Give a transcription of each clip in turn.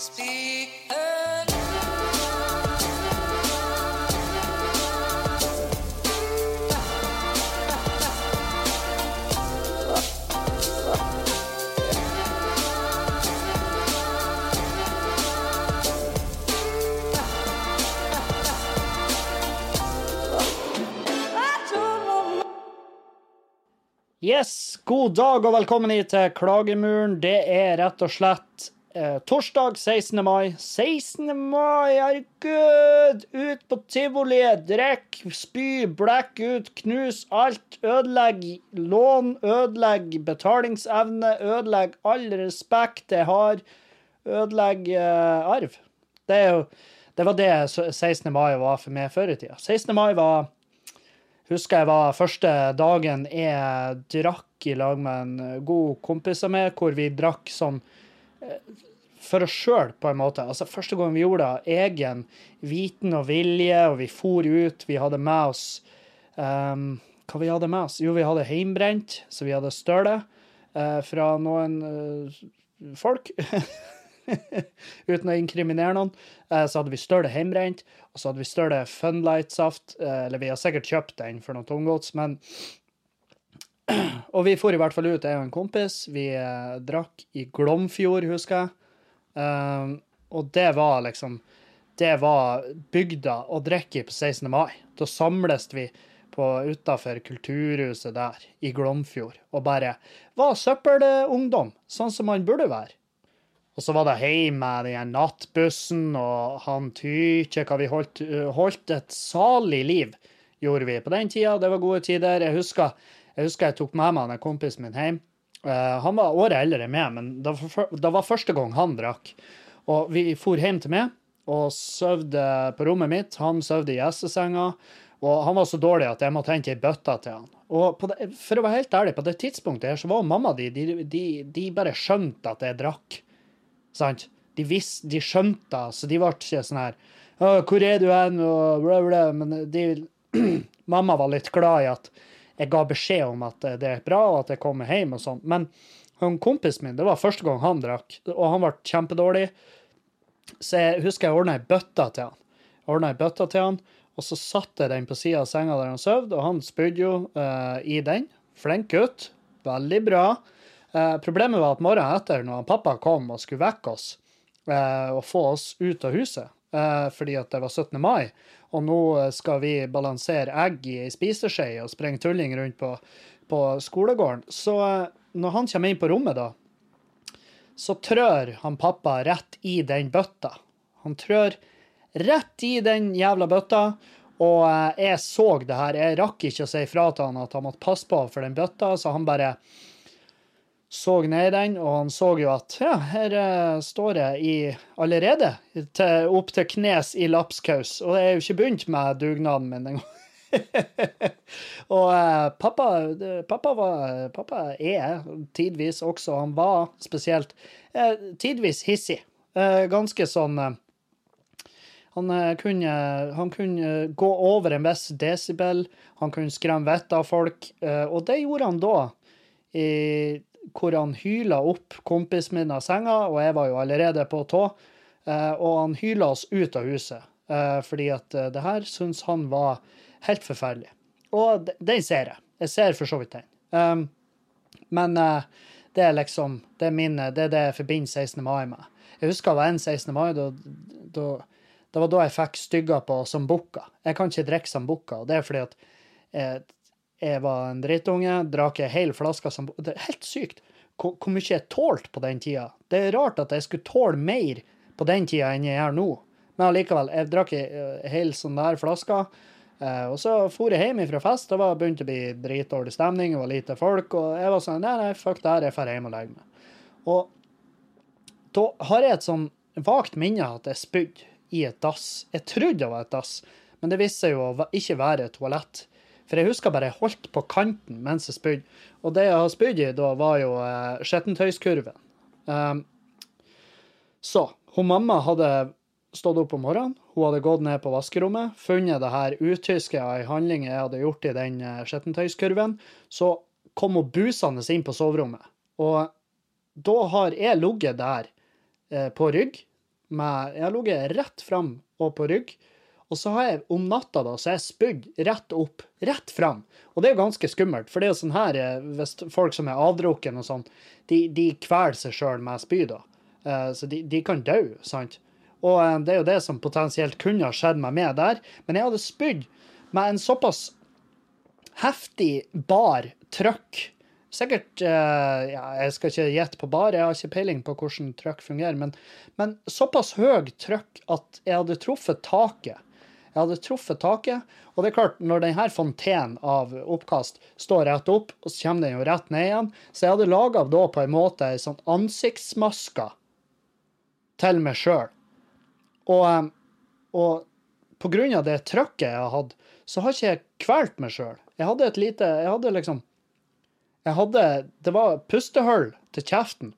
Yes, god dag og velkommen hit til Klagemuren. Det er rett og slett eh, torsdag 16. mai. 16. mai, herregud! Ut på tivoliet, drikk, spy, blekk ut, knus alt. Ødelegg lån, ødelegg betalingsevne, ødelegg all respekt jeg har. Ødelegg eh, arv. Det, jo, det var det 16. mai var for meg før i tida. 16. mai var husker jeg var første dagen jeg drakk i lag med en god kompis av meg, hvor vi drakk sånn for oss sjøl, på en måte. Altså, første gang vi gjorde det, egen viten og vilje, og vi for ut. Vi hadde med oss um, Hva vi hadde med oss? Jo, vi hadde heimbrent, så vi hadde støle uh, fra noen uh, folk. uten å inkriminere noen. Uh, så hadde vi støle heimbrent, og så hadde vi støle Funlight-saft. Eller vi har sikkert kjøpt den for noe tunggods, men Og vi for i hvert fall ut, jeg og en kompis. Vi eh, drakk i Glomfjord, husker jeg. Um, og det var liksom Det var bygda å drikke i på 16. mai. Da samles vi utafor kulturhuset der i Glomfjord og bare var søppelungdom, sånn som man burde være. Og så var det hjemme med den nattbussen og han Tykje, hva vi holdt, øh, holdt et salig liv, gjorde vi på den tida. Det var gode tider. Jeg husker jeg, husker jeg tok med meg en kompisen min hjem. Uh, han var året eldre enn meg, men det var, første gang han drakk. Og vi for hjem til meg og søvde på rommet mitt. Han søvde i gjestesenga. Og han var så dårlig at jeg måtte hente ei bøtte til han. Og det, for å være helt ærlig, på det tidspunktet her så var mamma di de, de, de bare skjønte at jeg drakk. Sant? De, vis, de skjønte så de ble ikke sånn her 'Hvor er du hen?' og bla, bla. Men de, mamma var litt glad i at jeg ga beskjed om at det er bra, og at jeg kommer hjem og sånn. Men han kompisen min, det var første gang han drakk, og han ble kjempedårlig. Så jeg husker jeg ordna ei bøtte til han. Ordna ei bøtte til han, og så satte jeg den på sida av senga der han sov, og han spydde jo uh, i den. Flink gutt. Veldig bra. Uh, problemet var at morgenen etter, når pappa kom og skulle vekke oss uh, og få oss ut av huset, eh, fordi at det var 17. mai, og nå skal vi balansere egg i ei spiseskje og sprenge tulling rundt på, på skolegården, så når han kommer inn på rommet, da, så trør han pappa rett i den bøtta. Han trør rett i den jævla bøtta. Og jeg så det her. Jeg rakk ikke å si fra til han at han måtte passe på for den bøtta, så han bare så ned i den, og han så jo at ja, her uh, står jeg i, allerede til, opp til knes i lapskaus, og jeg er jo ikke begynt med dugnaden min engang. og uh, pappa, pappa, var, pappa er tidvis også, han var spesielt, uh, tidvis hissig. ganske sånn han kunne, han kunne, gå over en viss desibel, han kunne skremme vettet av folk, og det gjorde han da. I, hvor han hyla opp kompisen min av senga, og jeg var jo allerede på tå. Eh, og han hyla oss ut av huset, eh, fordi at eh, det her syns han var helt forferdelig. Og den ser jeg. Jeg ser for så vidt den. Um, men det er liksom det er, minnet, det er det jeg forbinder 16. mai med. Jeg husker det var en 16. mai. Da, da, det var da jeg fikk stygger på sambukka. Jeg kan ikke drikke sambukka, og det er fordi at eh, jeg var en drittunge, drakk ei hel flaske som Det er helt sykt hvor, mye jeg tålte på den tida. Det er rart at jeg skulle tåle mer på den tida enn jeg gjør nå. Men allikevel, jeg drakk ei eh, hel sånn der flaske. Eh, og så for jeg hjem fra fest. Det var begynt å bli dritdårlig stemning, det var lite folk. Og jeg var sånn Nei, nei, fuck det her, jeg drar hjem og legger meg. Og da har jeg et sånn vagt minne at jeg spydde i et dass. Jeg trodde det var et dass, men det viste seg jo å ikke være et toalett. For jeg husker bare jeg holdt på kanten mens jeg spydde. Og det jeg har spydd i da, var jo eh, skittentøyskurven. Um, så hun mamma hadde stått opp om morgenen, hun hadde gått ned på vaskerommet, funnet det her utyske av ei handling jeg hadde gjort i den eh, skittentøyskurven. Så kom hun busende inn på soverommet. Og da har jeg ligget der eh, på rygg, med Jeg har ligget rett fram og på rygg. Og så har jeg om natta da, så er jeg spydd rett opp, rett fram. Og det er jo ganske skummelt, for det er jo sånn her eh, hvis folk som er avdrukken og sånn, de, de kveler seg sjøl med spy, da. Eh, Så de, de kan dø, sant? Og eh, det er jo det som potensielt kunne ha skjedd meg med der. Men jeg hadde spydd med en såpass heftig bar trøkk. Sikkert ja, Jeg skal ikke gjette på bar, jeg har ikke peiling på hvordan trøkk fungerer, men, men såpass høy trøkk at jeg hadde truffet taket. Jeg hadde truffet taket, og det er klart, når denne fontenen av oppkast står rett opp, og så kommer den jo rett ned igjen, så jeg hadde laga da på en måte ei sånn ansiktsmaske til meg sjøl. Og, eh, og på grunn av det trøkket jeg har hatt, så har ikke jeg kvalt meg sjøl. Jeg hadde et lite Jeg hadde liksom Jeg hadde Det var pustehull til kjeften.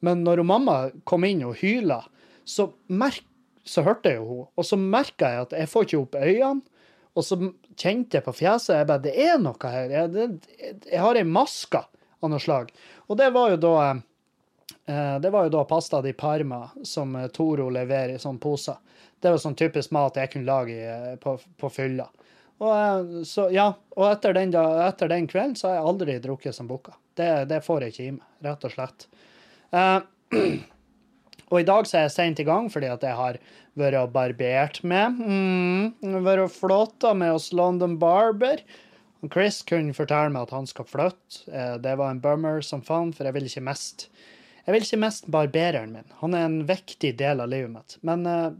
Men når mamma kom inn og hyla, så, merk, så hørte jeg jo henne. Og så merka jeg at jeg får ikke opp øynene. Og så kjente jeg på fjeset jeg bare, Det er noe her. Jeg, det, jeg har ei maske av noe slag. Og det var jo da eh, Det var jo da pasta di Parma som eh, Toro leverer i sånne poser. Det var sånn typisk mat jeg kunne lage eh, på, på fylla. Og, så, ja, og etter den, etter den kvelden så har jeg aldri drukket som bukka. Det, det får jeg ikke i meg, rett og slett. Eh, og i dag så er jeg sent i gang fordi at jeg har vært og barbert med. Mm, vært flotta med hos London Barber. Chris kunne fortelle meg at han skal flytte. Eh, Det var en bummer som faen, for jeg vil ikke mest jeg vil ikke mest barbereren min. Han er en viktig del av livet mitt. Men eh,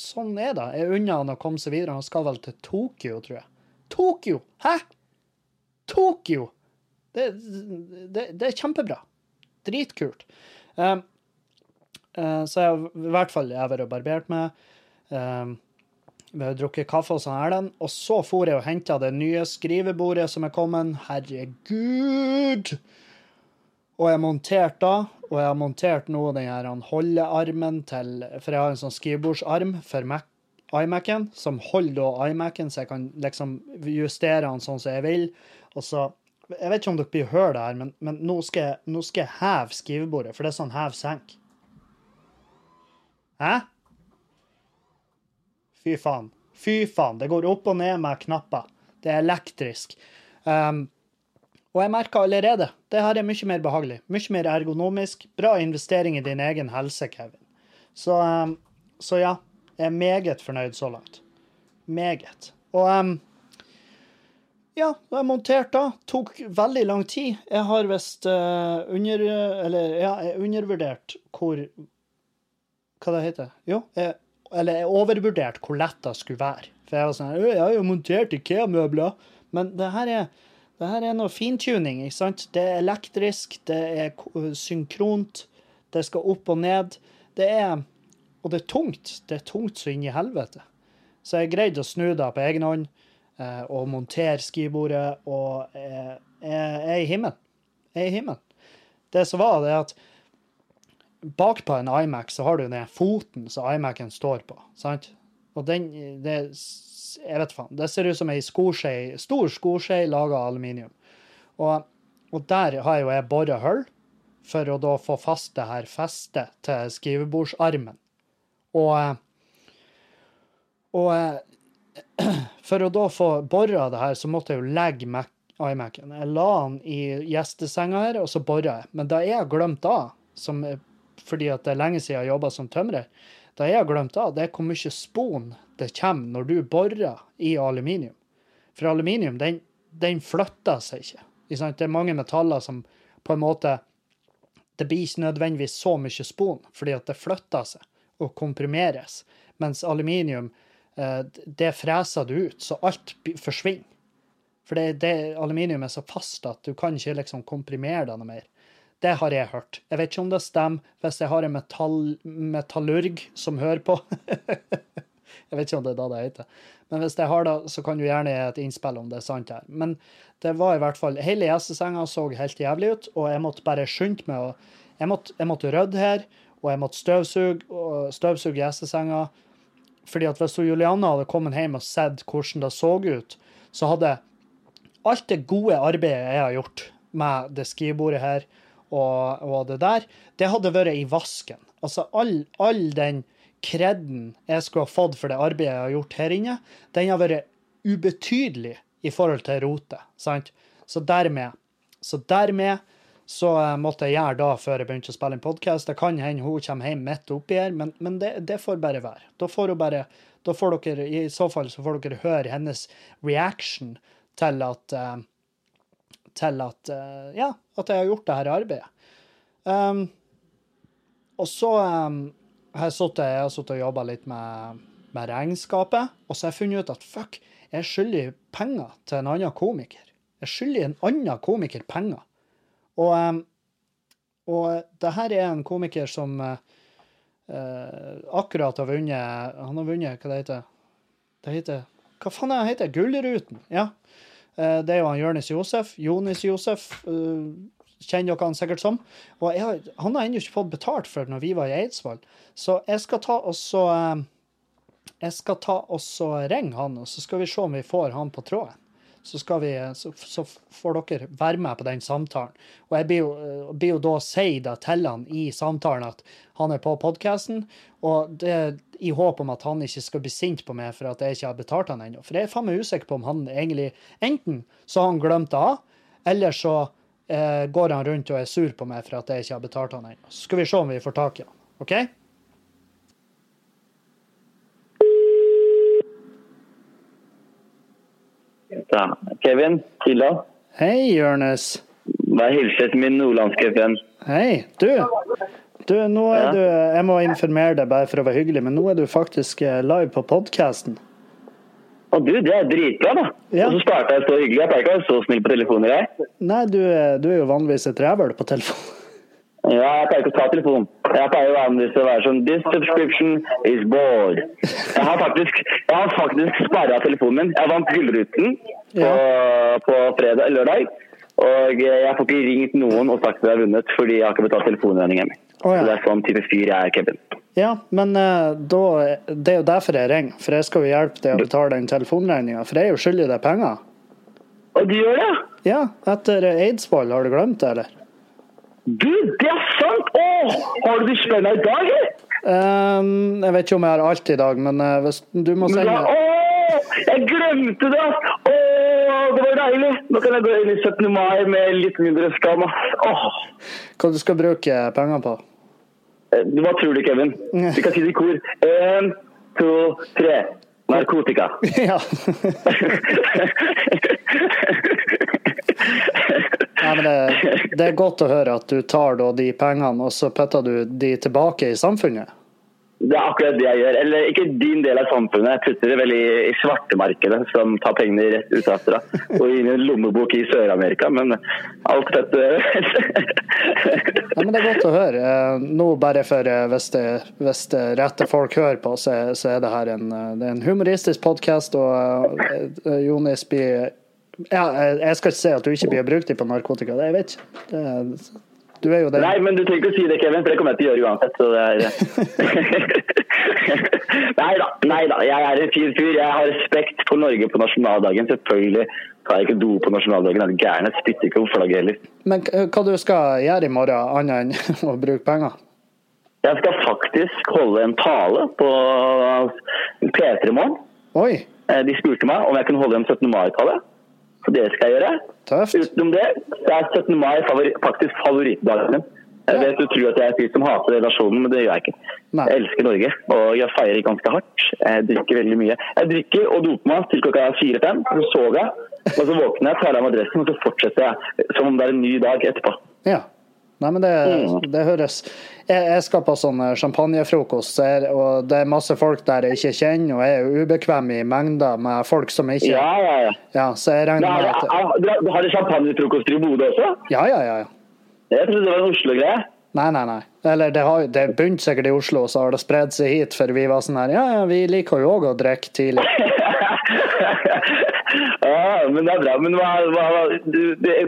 sånn er det. Jeg unner han å komme seg videre. Han skal vel til Tokyo, tror jeg. Tokyo! Hæ? Tokyo! Det, det, det er kjempebra. Dritkult. Um, så jeg i hvert fall jeg har vært og barbert meg. Um, vi har drukket kaffe hos Erlend, og så for jeg og henta det nye skrivebordet som er kommet. Herregud! Og jeg monterte da, og jeg har montert nå den her holdearmen til For jeg har en sånn skrivebordsarm for Mac, iMac-en, som holder da iMac-en, så jeg kan liksom justere den sånn som jeg vil. Og så Jeg vet ikke om dere blir hørt det her, men, men nå, skal jeg, nå skal jeg heve skrivebordet, for det er sånn hev-senk. Hæ? Fy faen. Fy faen. Det går opp og ned med knapper. Det er elektrisk. Um, og jeg merker allerede det her er mye mer behagelig. Mye mer ergonomisk. Bra investering i din egen helse, Kevin. Så, um, så ja, jeg er meget fornøyd så langt. Meget. Og um, ja, da jeg monterte da. Tok veldig lang tid. Jeg har visst uh, under... Eller ja, jeg undervurdert hvor Hva det heter Jo, jeg, eller jeg overvurderte hvor lett det skulle være. For jeg var sånn Jeg har jo montert IKEA-møbler. Men det her er det her er noe fintuning, ikke sant? Det er elektrisk, det er synkront, det skal opp og ned. Det er Og det er tungt. Det er tungt så inn i helvete. Så jeg greide å snu det på egen hånd eh, og montere skibordet, og eh, jeg eh, er i himmelen. Jeg er i himmelen. Det som var, det er at bakpå en iMac så har du den foten som iMac-en står på, sant? Og den, det, jeg vet faen, det ser ut som ei skoskje, stor skoskje laga av aluminium. Og, og der har jo jeg bora hull for å da få fast det her festet til skrivebordsarmen. Og, og for å da få bora det her, så måtte jeg jo legge Mac, iMac-en. Jeg la den i gjestesenga her, og så bora jeg. Men da jeg har glemt da, som, fordi at det er lenge siden jeg har jobba som tømrer, da jeg har glemt av, det er hvor mye spon det kommer når du borer i aluminium. For aluminium, den, den flytter seg ikke. Det er mange metaller som på en måte Det blir ikke nødvendigvis så mye spon, fordi at det flytter seg og komprimeres. Mens aluminium, eh, det freser du ut, så alt forsvinner. For det, det, aluminium er så fast at du kan ikke liksom komprimere det noe mer. Det har jeg hørt. Jeg vet ikke om det stemmer hvis jeg har en metall, metallurg som hører på. jeg vet ikke om det er da det heter. Men hvis jeg har det, så kan du gjerne gi et innspill om det er sant her. Men det var i hvert fall Hele gjestesenga så helt jævlig ut, og jeg måtte bare skynde meg å jeg måtte, jeg måtte rydde her, og jeg måtte støvsuge og støvsuge gjestesenga. Fordi at hvis Julianne hadde kommet hjem og sett hvordan det så ut, så hadde alt det gode arbeidet jeg har gjort med det skrivebordet her, og, og det der, det hadde vært i vasken. Altså all, all den kreden jeg skulle ha fått for det arbeidet jeg har gjort her inne, den har vært ubetydelig i forhold til rotet. sant? Så dermed, så dermed så eh, måtte jeg gjøre da før jeg begynte å spille en podkast. Det kan hende hun kommer hjem midt oppi her, men, men det, det, får bare være. Da får hun bare da får dere, I så fall så får dere høre hennes reaction til at uh, til at uh, ja, at jeg har gjort det her arbeidet. Um, og så um, har jeg sittet og jobba litt med, med, regnskapet, og så har jeg funnet ut at fuck, jeg skylder penger til en annen komiker. Jeg skylder en annen komiker penger. Og, um, og det her er en komiker som uh, akkurat har vunnet Han har vunnet hva det heter det? heter Hva faen er det heter Gullruten? Ja. Det er jo han Jonis Josef. Jonis Josef. Uh, kjenner dere han sikkert som. Og har, han har ennå ikke fått betalt for når vi var i Eidsvoll. Så jeg skal ta og så Jeg skal ta og så ringe han, og så skal vi se om vi får han på tråden så, vi, så, så, får dere være med på den samtalen. Og jeg blir jo, eh, blir jo da si til han i samtalen at han er på podkasten, og det i håp om at han ikke skal bli sint på meg for at jeg ikke har betalt han ennå. For jeg er faen meg usikker på om han egentlig Enten så har han glemt det av, eller så eh, går han rundt og er sur på meg for at jeg ikke har betalt han ennå. Så skal vi se om vi får tak i han. OK? Da. Kevin, Killa. Hei, Jonis. Vær hilset min nordlandske venn. Hei. Du, du, nå er ja. du Jeg må informere deg bare for å være hyggelig, men nå er du faktisk eh, live på podkasten. Å du, det er dritbra, da. Ja. Og så starta jeg så hyggelig. Jeg pleier ikke å være så snill på telefoner, jeg. Nei, du, du er jo vanligvis et rævøl på telefon. Ja, jeg pleier ikke å ta telefonen. Jeg pleier vanligvis å være sånn This subscription is bored. Jeg har faktisk, jeg har faktisk sperra telefonen min. Jeg vant Gullruten på, på fredag eller lørdag. Og jeg får ikke ringt noen og sagt at jeg har vunnet, fordi jeg har ikke betalt telefonregningen min. Oh, ja. Så det er sånn type fyr jeg er, Kevin. Ja, men uh, da, det er jo derfor jeg ringer. For jeg skal jo hjelpe deg å betale den telefonregninga. For jeg er jo skyldig deg penger. Og du gjør det? Ja, etter Eidsvoll. Har du glemt det, eller? Du, det er sant! Åh, har du det spennende i dag, eller? Um, jeg vet ikke om jeg har alt i dag, men uh, hvis du må sende ja, Åh, jeg glemte det! Åh, det var deilig! Nå kan jeg gå inn i 17. mai med litt mindre skam. Åh. Hva du skal bruke penger på? Eh, hva tror du, Kevin? Vi kan si det i kor. Én, to, tre. Narkotika. Ja. Nei, men det, det, er godt å høre at du tar de pengene og så putter du de tilbake i samfunnet. Det er akkurat det jeg gjør. Eller ikke din del av samfunnet. Jeg putter det vel i, i svartemarkedet, som tar pengene rett ut herfra. Og inn i en lommebok i Sør-Amerika, men alt dette ja, men Det er godt å høre. Eh, nå bare for eh, hvis det, hvis det rette folk hører på, så, så er det her en, det er en humoristisk podkast, og Jonis blir ja, jeg skal ikke si at du ikke blir brukt på narkotika, det jeg vet ikke. Du er jo det. Nei, men du trenger ikke å si det, Kevin, for det kommer jeg til å gjøre uansett. Så det er... nei da, nei da. Jeg er en fin fyr. Jeg har respekt for Norge på nasjonaldagen. Selvfølgelig tar jeg ikke do på nasjonaldagen. Er du gæren? Jeg spytter ikke på flagget heller. Men hva du skal gjøre i morgen, annet enn å bruke penger? Jeg skal faktisk holde en tale på P3 i morgen. Oi. Eh, de spurte meg om jeg kunne holde en 17. mai-tale. Så det skal jeg gjøre. Tøft. Utenom det, så er 17. mai favori, faktisk favorittdagen min. Jeg vet du tror at jeg er fyr som hater relasjonen, men det gjør jeg ikke. Nei. Jeg elsker Norge, og jeg feirer ganske hardt. Jeg drikker veldig mye. Jeg drikker og doper meg til klokka fire-fem, så sover jeg. Og så våkner jeg, tar av meg dressen, og så fortsetter jeg som om det er en ny dag etterpå. Ja. Nei, men det, mm. det høres jeg, jeg, skal på sånn eh, champagnefrokost, og det er masse folk der jeg ikke kjenner, og jeg er ubekvem i mengder med folk som jeg ikke Ja, ja, ja. ja så jeg regner med at Du har champagnefrokoster i Bodø også? Ja, ja, ja. Jeg trodde det var en Oslo-greie. Nei, nei, nei. Eller det, har, det begynte sikkert i Oslo, så har det spredd seg hit, for vi var sånn her Ja, ja, vi liker jo òg å drikke tidlig. ja, men det er bra. Men hva, hva,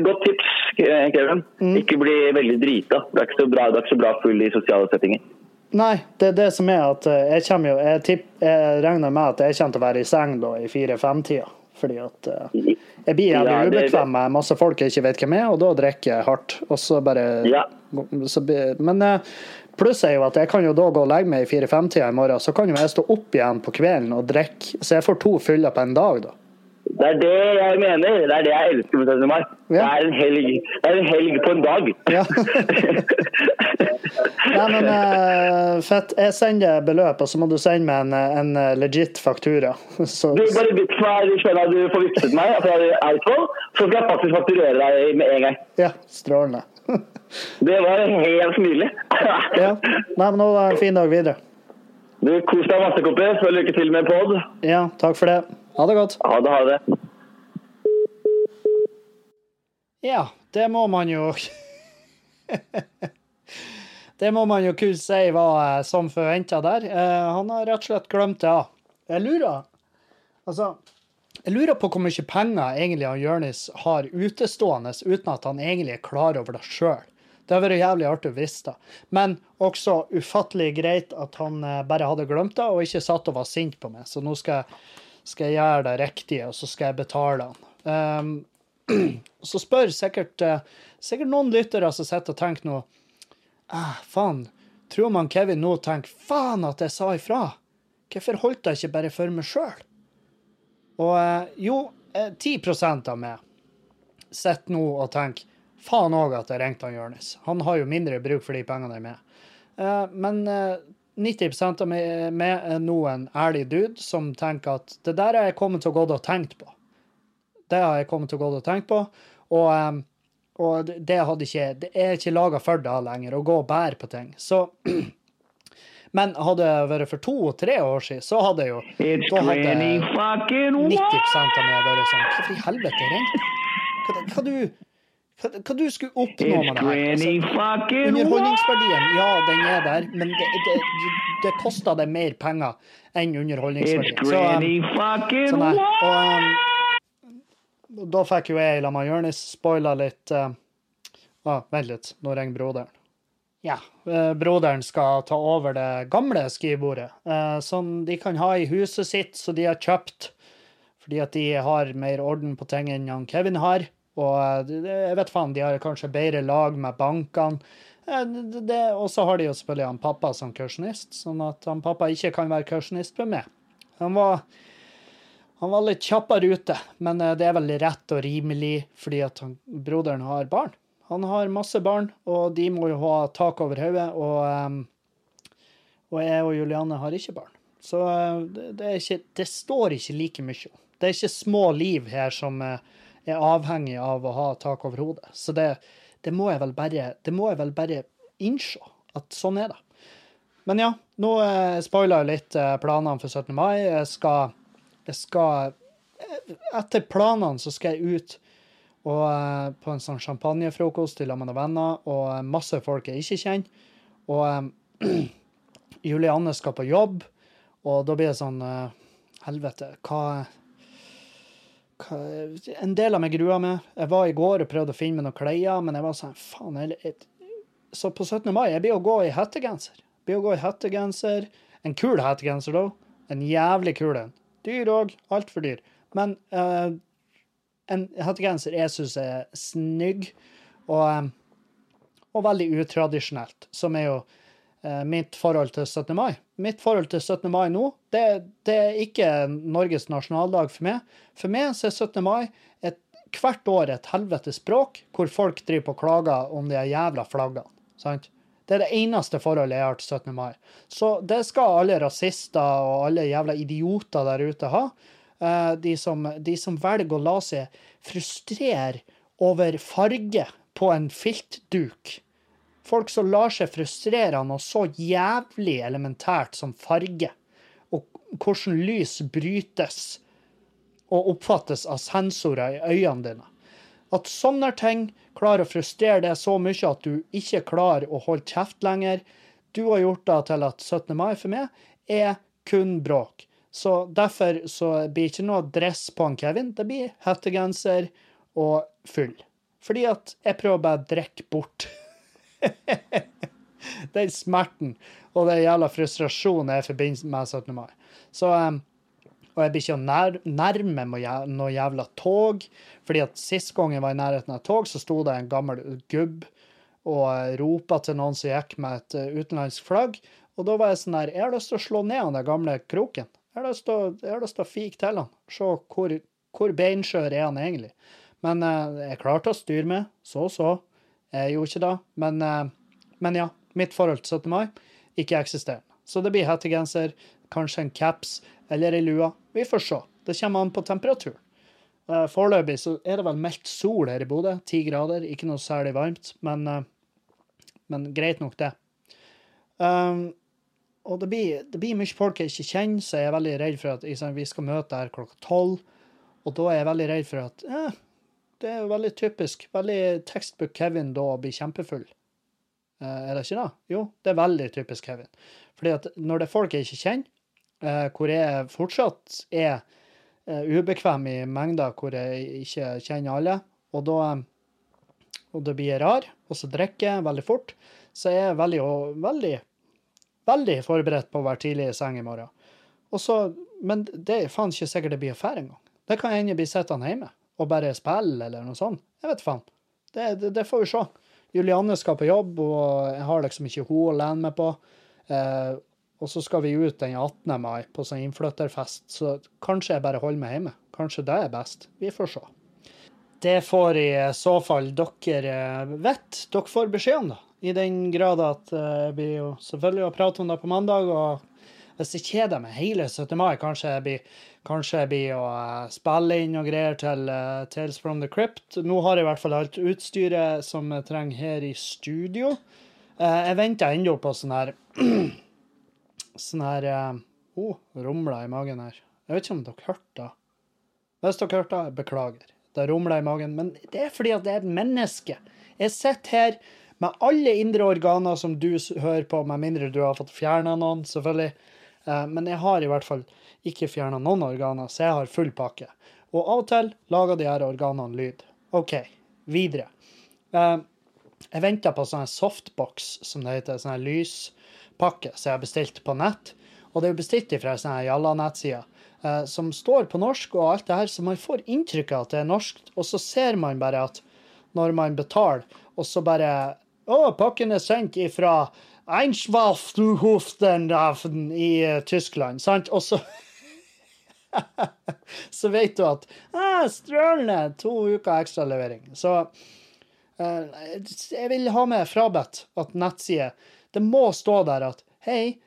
godt tips, Kevin. Mm. Ikke bli veldig drita. Det er ikke så bra, det er ikke så bra full i sosiale settinger. Nei, det er det som er at eh, jeg kommer jo Jeg, tipp, jeg regner med at jeg kommer til å være i seng da i fire-fem-tida. Fordi at eh, jeg blir jævlig Ja, ubekvem med masse folk jeg ikke vet hvem er, og da drikker jeg hardt. Og så bare Ja. så, Men eh, pluss er jo at jeg kan jo da gå og legge meg i fire-fem-tida i morgen, så kan jo jeg stå opp igjen på kvelden og drikke. Så jeg får to fyller på en dag, da. Det er det jeg mener. Det er det jeg elsker med 17. mai. Det er en helg, det er en helg på en dag. Ja. Nei, men uh, fett. Jeg sender beløp, og så må du sende meg en, en eh, legit faktura. Så, Du, bare vips meg skjønner du får vipset meg fra Eidsvoll, så skal jeg faktisk fakturere deg med en gang. ja, strålende. Det var helt nydelig. Ja. Nei, men nå er det en fin dag videre. Du, Kos deg masse, kompis. og Lykke til med pod. Ja, takk for det. Ha det godt. Ha det, ha det. Ja, det må man jo Det må man jo kunne si var som forventa der. Eh, Han har rett og slett glemt det av. Jeg lurer Altså, jeg lurer på hvor mye penger egentlig han Jonis har utestående uten at han egentlig er klar over det sjøl. Det hadde vært jævlig artig å vite. Men også ufattelig greit at han eh, bare hadde glemt det og ikke satt og var sint på meg. Så nå skal jeg, skal jeg gjøre det riktige, og så skal jeg betale han. Um, så spør sikkert, eh, sikkert noen lyttere som sitter og tenker nå ah, Faen, tror man Kevin nå tenker faen at jeg sa ifra? Hvorfor holdt jeg ikke bare for meg sjøl? Og eh, jo, eh, 10 av meg sitter nå og tenker faen òg at jeg ringte han Jonis. Han har jo mindre bruk for de pengene enn meg. Eh, men eh, 90 av meg er nå en ærlig dude som tenker at det der har jeg kommet til å gå og tenkt på. Det har jeg kommet til å gå og tenkt på. Og, eh, og det- hadde ikke Det er ikke laga for det lenger, å gå og bære på ting. Så Men hadde det vært for to-tre år siden, så hadde jeg jo Da hadde 90 What? av meg vært sånn Hvorfor i helvete ringte du? Hva, hva du hva, hva du skulle oppnå med det her? Altså, underholdningsverdien, ja, den er der, men det, det, det kosta deg mer penger enn underholdningsverdien. Så, um, så nei. Og um, da fikk jo jeg, la meg Jonis, spoila litt uh, ah, Vent litt, nå ringer broderen. Ja, eh, broderen skal ta over det gamle skrivebordet, eh, som de kan ha i huset sitt, så de har kjøpt. Fordi at de har mer orden på ting enn han Kevin har. Og eh, jeg vet faen, de har kanskje bedre lag med bankene. Og så har de jo selvfølgelig han pappa som kursjonist, sånn at han pappa ikke kan være kursjonist med meg. Han var, han var litt kjappere ute, men det er vel rett og rimelig fordi at han, broderen har barn. Han har masse barn, og de må jo ha tak over hodet. Og, og jeg og Juliane har ikke barn. Så eh, det, ikke, det står ikke like mye om. Det er ikke små liv her som eh, er avhengig av å ha tak over hodet. Så det, det, må jeg bare, det må jeg vel bare innse at sånn er det. Men ja, nå eh, spoiler jeg litt planene for 17. mai. Jeg skal, jeg skal Etter planene så skal jeg ut og eh, på en sånn champagnefrokost til sammen med venner, og eh, masse folk jeg ikke kjenner. Og um, Julianne skal på jobb, og da blir det sånn uh, Helvete, hva, hva En del av meg gruer meg. Jeg var i går og prøvde å finne meg noen klær, men jeg var sånn Faen, jeg, jeg, Så på 17. mai jeg blir å gå i hettegenser. Jeg blir å gå i hettegenser. En kul hettegenser, da. En jævlig kul en. Dyr òg. Altfor dyr. Men eh, en hettegenser jeg syns er snygg, og, eh, og veldig utradisjonelt, som er jo eh, mitt forhold til 17. mai. Mitt forhold til 17. mai nå, det, det er ikke Norges nasjonaldag for meg. For meg så er 17. mai et, hvert år et helvetes språk, hvor folk driver og klager om de jævla flaggene. Sant? Det er det eneste forholdet jeg har til 17. mai. Så det skal alle rasister og alle jævla idioter der ute ha. Eh, De som, de som velger å la seg frustrere over farge på en filtduk. Folk som lar seg frustrere av noe så jævlig elementært som farge, og hvordan lys brytes og oppfattes av sensorer i øynene dine. At sånne ting klarer å frustrere deg så mye at du ikke klarer å holde kjeft lenger. Du har gjort det til at 17. mai for meg er kun bråk. Så derfor så blir ikke noe dress på han Kevin. Det blir hettegenser og full. Fordi at jeg prøver bare å drikke bort den smerten og den jævla frustrasjonen jeg forbinder med 17. mai. Så um, Og jeg blir ikke nær, nærme noe jævla tog. Fordi at sist gang jeg var i nærheten av tog, så sto det en gammel gubb og ropa til noen som gikk med et eh, utenlandsk flagg. Og da var jeg sånn der Jeg har lyst til å slå ned han den gamle kroken. Jeg har lyst til å, fike til han. Se hvor, hvor beinskjør er han egentlig. Men eh, jeg klarte å styre meg. Så så. Jeg gjorde ikke det. Men, eh, men ja. Mitt forhold til 17. mai ikke eksisterende. Så det blir hettegenser, kanskje en caps eller ei lue. Vi får se. Det kommer an på temperaturen. Eh, Foreløpig så er det vel meldt sol her i Bodø. Ti grader. Ikke noe særlig varmt, men, eh, men greit nok, det. Um, og det blir, det blir mye folk jeg ikke kjenner, så jeg er veldig redd for at liksom, vi skal møte her klokka tolv. Og da er jeg veldig redd for at eh, det er jo veldig typisk. Veldig textbook Kevin da å bli kjempefull. Eh, er det ikke det? Jo, det er veldig typisk Kevin. Fordi at når det er folk jeg ikke kjenner, eh, hvor jeg fortsatt er eh, ubekvem i mengder hvor jeg ikke kjenner alle, og da og det blir rar, og så drikker jeg veldig fort, så jeg er veldig, veldig, veldig forberedt på å være tidlig i seng i morgen. Så, men det er faen ikke sikkert det blir affære engang. Det kan hende jeg blir sittende hjemme og bare spille eller noe sånt. Jeg vet faen. Det, det, det får vi se. Julianne skal på jobb, og jeg har liksom ikke hun å lene meg på. Eh, og så skal vi ut den 18. mai på sånn innflytterfest, så kanskje jeg bare holder meg hjemme. Kanskje det er best. Vi får se. Det får i så fall dere vite. Dere får beskjed om det. I den grad at eh, jeg blir jo selvfølgelig å prate om det på mandag. Og hvis jeg kjeder meg hele 17. mai, kanskje jeg blir, kanskje jeg blir å eh, spille inn og greier til eh, Tales from the Crypt. Nå har jeg i hvert fall alt utstyret som jeg trenger her i studio. Eh, jeg venter ennå på sånn her Sånn her eh, oh, rumla i magen her. Jeg vet ikke om dere hørte det. Hvis dere hørte det, beklager. Det rumla i magen. Men det er fordi at det er et menneske. Jeg sitter her med alle indre organer som du hører på, med mindre du har fått fjerna noen, selvfølgelig. Eh, Men jeg har i hvert fall ikke fjerna noen organer, så jeg har full pakke. Og av og til lager de her organene lyd. OK, videre. Eh, Jeg venter på sånn softbox, som det heter, sånn lyspakke, som jeg har bestilt på nett. Og det er bestilt fra ei her Jalla-nettsider, eh, som står på norsk og alt det her, så man får inntrykk av at det er norsk, og så ser man bare at når man betaler, og så bare Å, pakken er sendt ifra Einschwalfhuften i eh, Tyskland, sant? Og så så vet du at ah, strålende, to uker ekstra levering. Så eh, jeg vil ha med frabedt at nettsider Det må stå der at hei,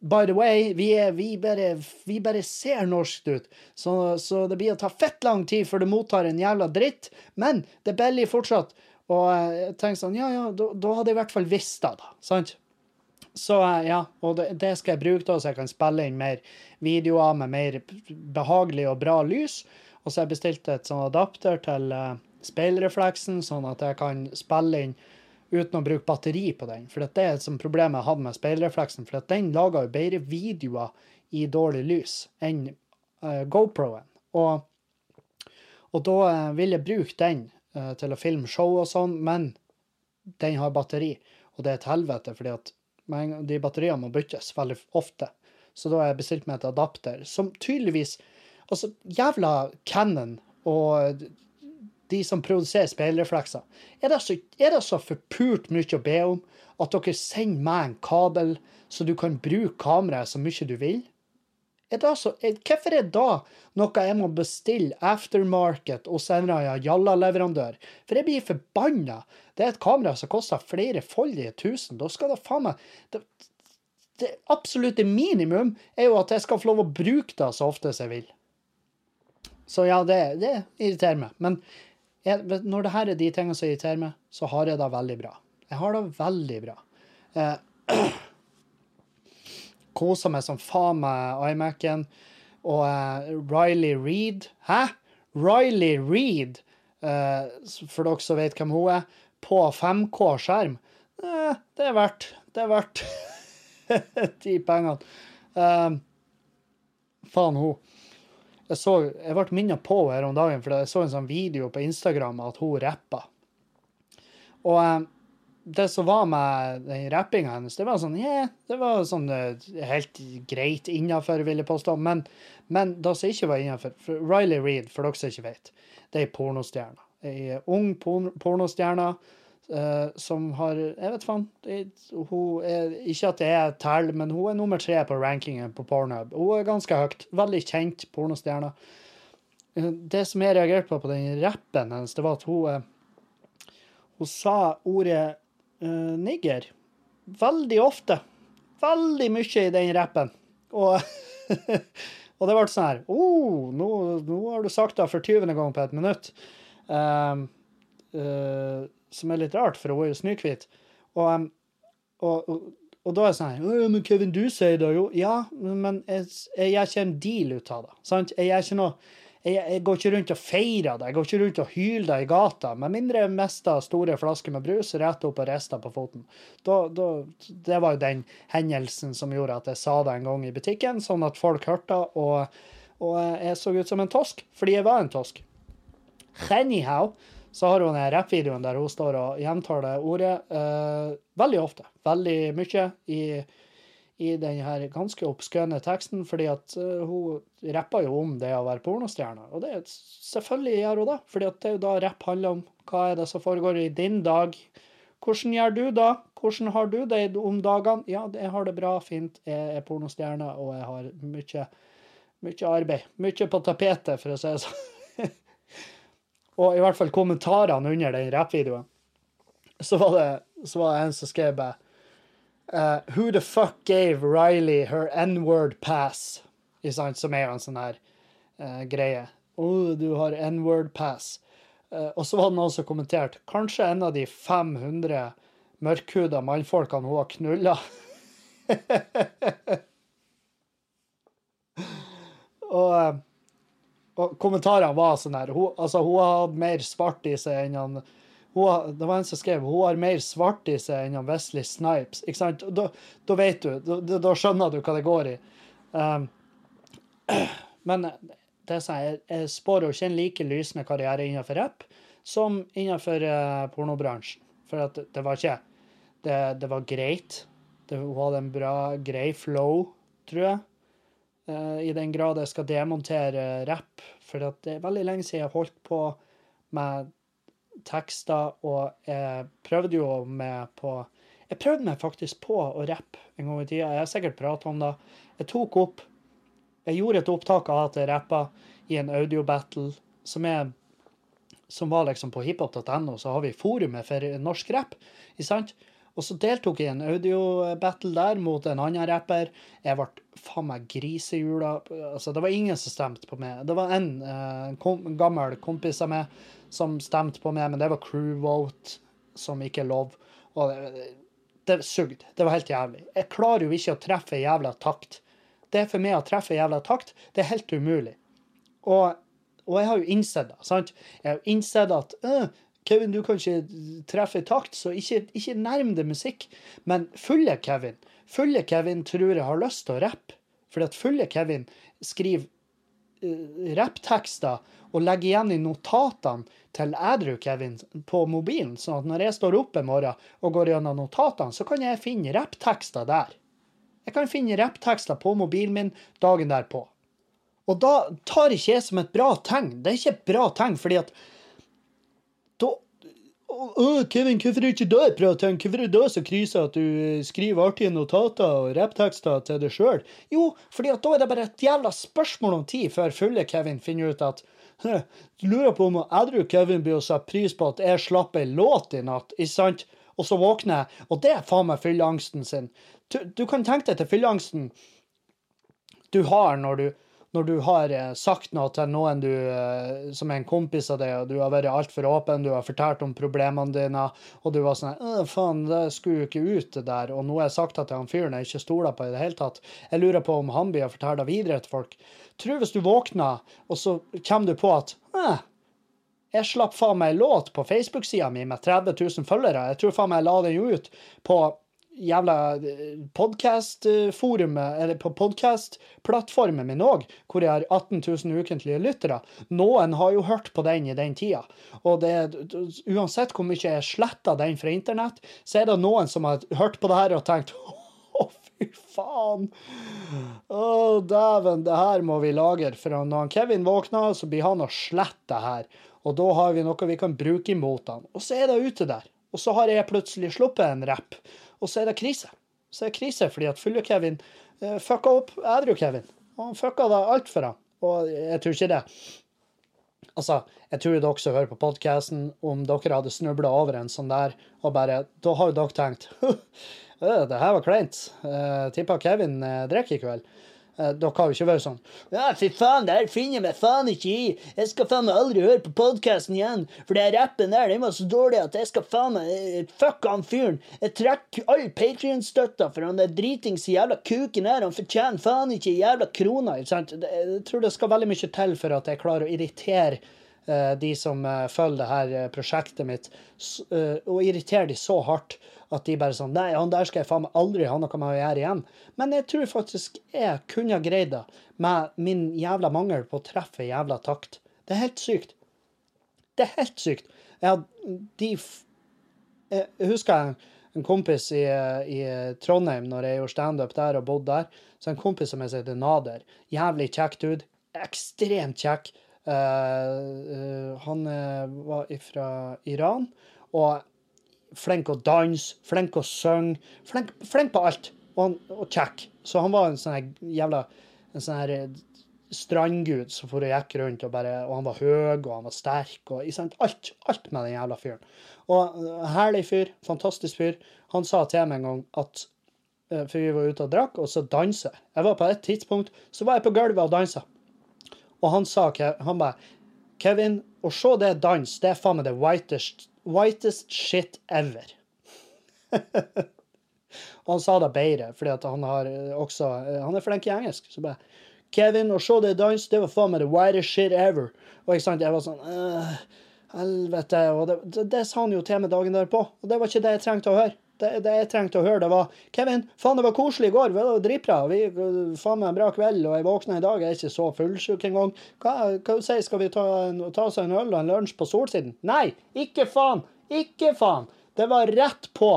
by the way, vi, er, vi, bare, vi bare ser norskt ut, så, så det blir å ta fett lang tid før du mottar en jævla dritt, men det er billig fortsatt. Og jeg tenker sånn, ja, ja, da, da hadde jeg i hvert fall visst det, da. Sant? Så eh, ja, og det, skal jeg bruke da, så jeg kan spille inn mer videoer med mer behagelig og bra lys. Og så har jeg bestilt et sånn adapter til eh, speilrefleksen, sånn at jeg kan spille inn uten å bruke batteri på den. For det er et sånt problem jeg hadde med speilrefleksen, for den lager jo bedre videoer i dårlig lys enn uh, GoPro-en. Og, og da vil jeg bruke den til å filme show og sånn, men den har batteri, og det er et helvete, fordi at de batteriene må byttes veldig ofte. Så da har jeg bestilt meg et adapter, som tydeligvis Altså, jævla Canon og de som produserer speilreflekser, er det, så, er det så forpult mye å be om at dere sender meg en kabel så du kan bruke kameraet så mye du vil? Er det så, er, hvorfor er det noe jeg må bestille aftermarket hos en eller jalla-leverandør? For jeg blir forbanna. Det er et kamera som koster flerefoldige tusen. Da skal det faen meg det, det absolutte minimum er jo at jeg skal få lov å bruke det så ofte som jeg vil. Så ja, det, det irriterer meg. Men jeg, når det her er de tingene som irriterer meg, så har jeg det veldig bra. Jeg har det veldig bra. Eh, koser meg som faen med iMac-en. Og uh, Riley Reed Hæ? Riley Reed, uh, for dere som vet hvem hun er, på 5K-skjerm. Eh, det er verdt Det er verdt de pengene. Faen, hun. Jeg, så, jeg ble minnet på henne her om dagen, for jeg så en sånn video på Instagram at hun rappa. Og det som var med den rappinga hennes, det var sånn yeah, det var sånn eh, helt greit innafor, vil jeg påstå. Men, men det som ikke var innafor Riley Reed, for dere som ikke vet, det er ei pornostjerne. Ei ung porn pornostjerne uh, som har Jeg vet faen. Hun er, ikke at det er tell, men hun er nummer tre på rankingen på Pornhub. Hun er ganske høyt. Veldig kjent pornostjerne. Uh, Det som jeg reagerte på på den rappen hennes, det var at hun uh, hun sa ordet eh, nigger veldig ofte. Veldig mye i den rappen. Og, og det ble sånn her oh, nå, nå har du sagt det for 20. gang på et minutt. Um, uh, som er litt rart, for hun er jo snøhvit. Og, um, og, og, og da er det sånn her Men Kevin, du sier det jo. Ja, men jeg, jeg gjør ikke en deal ut av det. Sant? Jeg gjør ikke noe jeg, jeg går ikke rundt og feirer det. Jeg går ikke rundt og hyler det i gata. Med mindre jeg mister store flasker med brus rett opp og rister på foten. Da, da, det var jo den hendelsen som gjorde at jeg sa det en gang i butikken, sånn at folk hørte og, og jeg så ut som en tosk, fordi jeg var en tosk. Anyhow, så har hun den rappvideoen der hun står og gjentar det ordet eh, veldig ofte. Veldig mye i, i den her ganske obskøne teksten, fordi at eh, hun rapper jo om det å være pornostjerne. Og det er selvfølgelig gjør hun det, fordi at det er jo da rapp handler om hva er det som foregår i din dag. Hvordan gjør du da? Hvordan har du det om dagene? Ja, jeg har det bra, fint. Jeg er pornostjerne, og jeg har mye, mye arbeid. Mye på tapetet, for å si det sånn. Og i hvert fall kommentarene under den rappvideoen, så var det, så var det en som skrev bare eh, Who the fuck gave Riley her N-word pass? Som er jo en sånn her uh, greie. Å, du har N-word pass. Uh, og så var det noen som kommenterte kanskje en av de 500 mørkhuda mannfolkene hun har knulla. og, og kommentarene var sånn her hun, Altså, hun har hatt mer svart i seg enn han har, Det var en som skrev hun har mer svart i seg enn Wesley Snipes. Ikke sant? Da, da vet du. Da, da skjønner du hva det går i. Um, men det er sånn, jeg, jeg spår jo ikke en like lysende karriere innenfor rapp som innenfor uh, pornobransjen. For at det, var ikke Det, det var greit. Det, hun hadde en bra, grei flow, tror jeg. Uh, I den grad jeg skal demontere rapp. For det er veldig lenge siden jeg holdt på med tekster, og jeg prøvde jo med på Jeg prøvde meg faktisk på å rappe en gang i tida. Jeg har sikkert pratet om det. Jeg tok opp Jeg gjorde et opptak av at jeg rappa i en audio-battle som er som var liksom på hiphop.no, så har vi forumet for norsk rapp. Ikke sant? Og så deltok jeg i en audio-battle der mot en annen rapper. Jeg ble faen meg grisehjula. Altså, det var ingen som stemte på meg. Det var en eh, kom, gammel kompis av meg som stemte på meg, men det var crew vote, som ikke er lov. Og det, det sugde. Det var helt jævlig. Jeg klarer jo ikke å treffe en jævla takt. Det er for meg å treffe en jævla takt, det er helt umulig. Og, og jeg har jo innsett det. sant? Jeg har jo innsett at øh, Kevin, du kan ikke treffe takt, så ikke, ikke nærm deg musikk. Men fulle Kevin fulle Kevin tror jeg har lyst til å rappe. For at fulle Kevin skriver uh, rapptekster og legger igjen i notatene til ædru Kevin på mobilen. sånn at når jeg står opp en morgen og går gjennom notatene, så kan jeg finne rapptekster der. Jeg kan finne rapptekster på mobilen min dagen derpå. Og da tar ikke jeg som et bra tegn. Det er ikke et bra tegn, fordi at Å, Kevin, hvorfor er ikke det et bra tegn? Hvorfor er det så krise at du eh, skriver artige notater og rapptekster til deg sjøl? Jo, fordi at da er det bare et jævla spørsmål om tid før fulle Kevin finner ut at «Hæ, du lurer på om edru Kevin blir å sette pris på at jeg slapp ei låt i natt, ikke sant? Og så våkner jeg, og det er faen meg fylleangsten sin. Du, du kan tenke deg til fylleangsten du har når du, når du har eh, sagt noe til noen du, eh, som er en kompis av deg, og du har vært altfor åpen, du har fortalt om problemene dine, og du var sånn «Å, faen, det skulle jo ikke ut, det der. Og nå har jeg sagt det til han fyren jeg ikke stoler på i det hele tatt. Jeg lurer på om han blir å fortelle det videre til folk. Tror hvis du våkner, og så kommer du på at «Æ, jeg slapp faen meg låt på Facebook-sida mi med 30 000 følgere. Jeg tror faen meg jeg la den jo ut på jævla podkastforumet, eller på podkastplattformen min òg, hvor jeg har 18 000 ukentlige lyttere. Noen har jo hørt på den i den tida. Og det, uansett hvor mye jeg sletter den fra internett, så er det noen som har hørt på det her og tenkt å, fy faen. Å, dæven, det her må vi lagre. For når Kevin våkner, så blir han å slette det her. Og da har vi noe vi kan bruke imot han. Og så er det ute der. Og så har jeg plutselig sluppet en rapp, og så er det krise. Så er det krise fordi at Fulle-Kevin uh, fucka opp Edru-Kevin. Og han fucka da alt for ham. Og jeg tror ikke det. Altså, jeg tror dere som hører på podkasten, om dere hadde snubla over en sånn der, og bare Da har jo dere tenkt det her var kleint. Uh, Tippa Kevin uh, drikker i kveld. Uh, dere har jo ikke vært sånn Ja, fy faen, det her finner jeg meg faen ikke i. Jeg skal faen meg aldri høre på podkasten igjen. For den rappen der, den var så dårlig at jeg skal faen meg Fuck han fyren. Jeg trekker all Patrion-støtta for han der dritings jævla kuken her. Han fortjener faen ikke jævla krona. Ikke sant? Jeg tror det skal veldig mye til for at jeg klarer å irritere de som følger det her prosjektet mitt, og irritere de så hardt at de bare sånn Nei, han der skal jeg faen meg aldri ha noe med å gjøre igjen. Men jeg tror faktisk jeg kunne ha greid det med min jævla mangel på å treffe jævla takt. Det er helt sykt. Det er helt sykt. Jeg hadde de Jeg husker en kompis i, i Trondheim når jeg gjorde standup der og bodde der. Så en kompis som jeg heter Nader. Jævlig kjekk dude. Ekstremt kjekk. Uh, uh, han var fra Iran. Og flink å danse, flink å synge, flink, flink, på alt. Og, og kjekk. Så han var en sånn jævla en sånn her strandgud som for og gikk rundt, og, bare, og han var høy, og han var sterk, og alt, alt med den jævla fyren. Og herlig fyr, fantastisk fyr. Han sa til meg en gang at For vi var ute og drakk, og så danse. Jeg var på et tidspunkt så var jeg på gulvet og dansa. Og han sa han bare Kevin, å se det dans, det er faen meg det whitest Whitest shit ever. og han sa det bedre, fordi han har også Han er flink i engelsk. Så bare Kevin, å se deg danse, det var faen meg the whitest shit ever. Og ikke sant, jeg var sånn Helvete. Og det, det, det, sa han jo til meg dagen derpå. Og det var ikke det jeg trengte å høre. Det, det, jeg trengte å høre, det var Kevin, faen, det var koselig i går. Det var dritbra. Vi, faen meg en bra kveld, og jeg våkna i dag. Jeg er ikke så fullsjuk engang. Hva, hva sier Skal vi ta, ta oss en øl og en lunsj på Solsiden? Nei, ikke faen! Ikke faen! Det var rett på.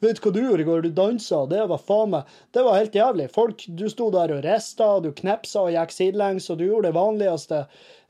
Vet du hva du gjorde i går? Du dansa. Det var faen meg Det var helt jævlig. Folk, Du sto der og rista, du knepsa og gikk sidelengs, og du gjorde det vanligste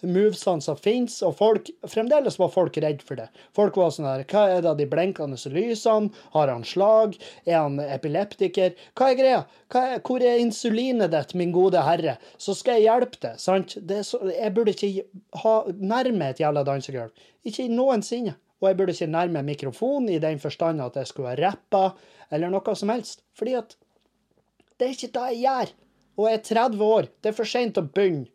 movesene som fins, og folk Fremdeles var folk redd for det. Folk var sånn her Hva er det av de blinkende lysene? Har han slag? Er han epileptiker? Hva er greia? Hva er, hvor er insulinet ditt, min gode herre? Så skal jeg hjelpe deg, sant? Så, jeg burde ikke ha nærme et jævla dansegulv. Ikke noensinne. Og jeg burde ikke nærme mikrofonen i den forstand at jeg skulle ha rappa eller noe som helst. Fordi at det er ikke det jeg gjør. Og jeg er 30 år. Det er for seint å begynne.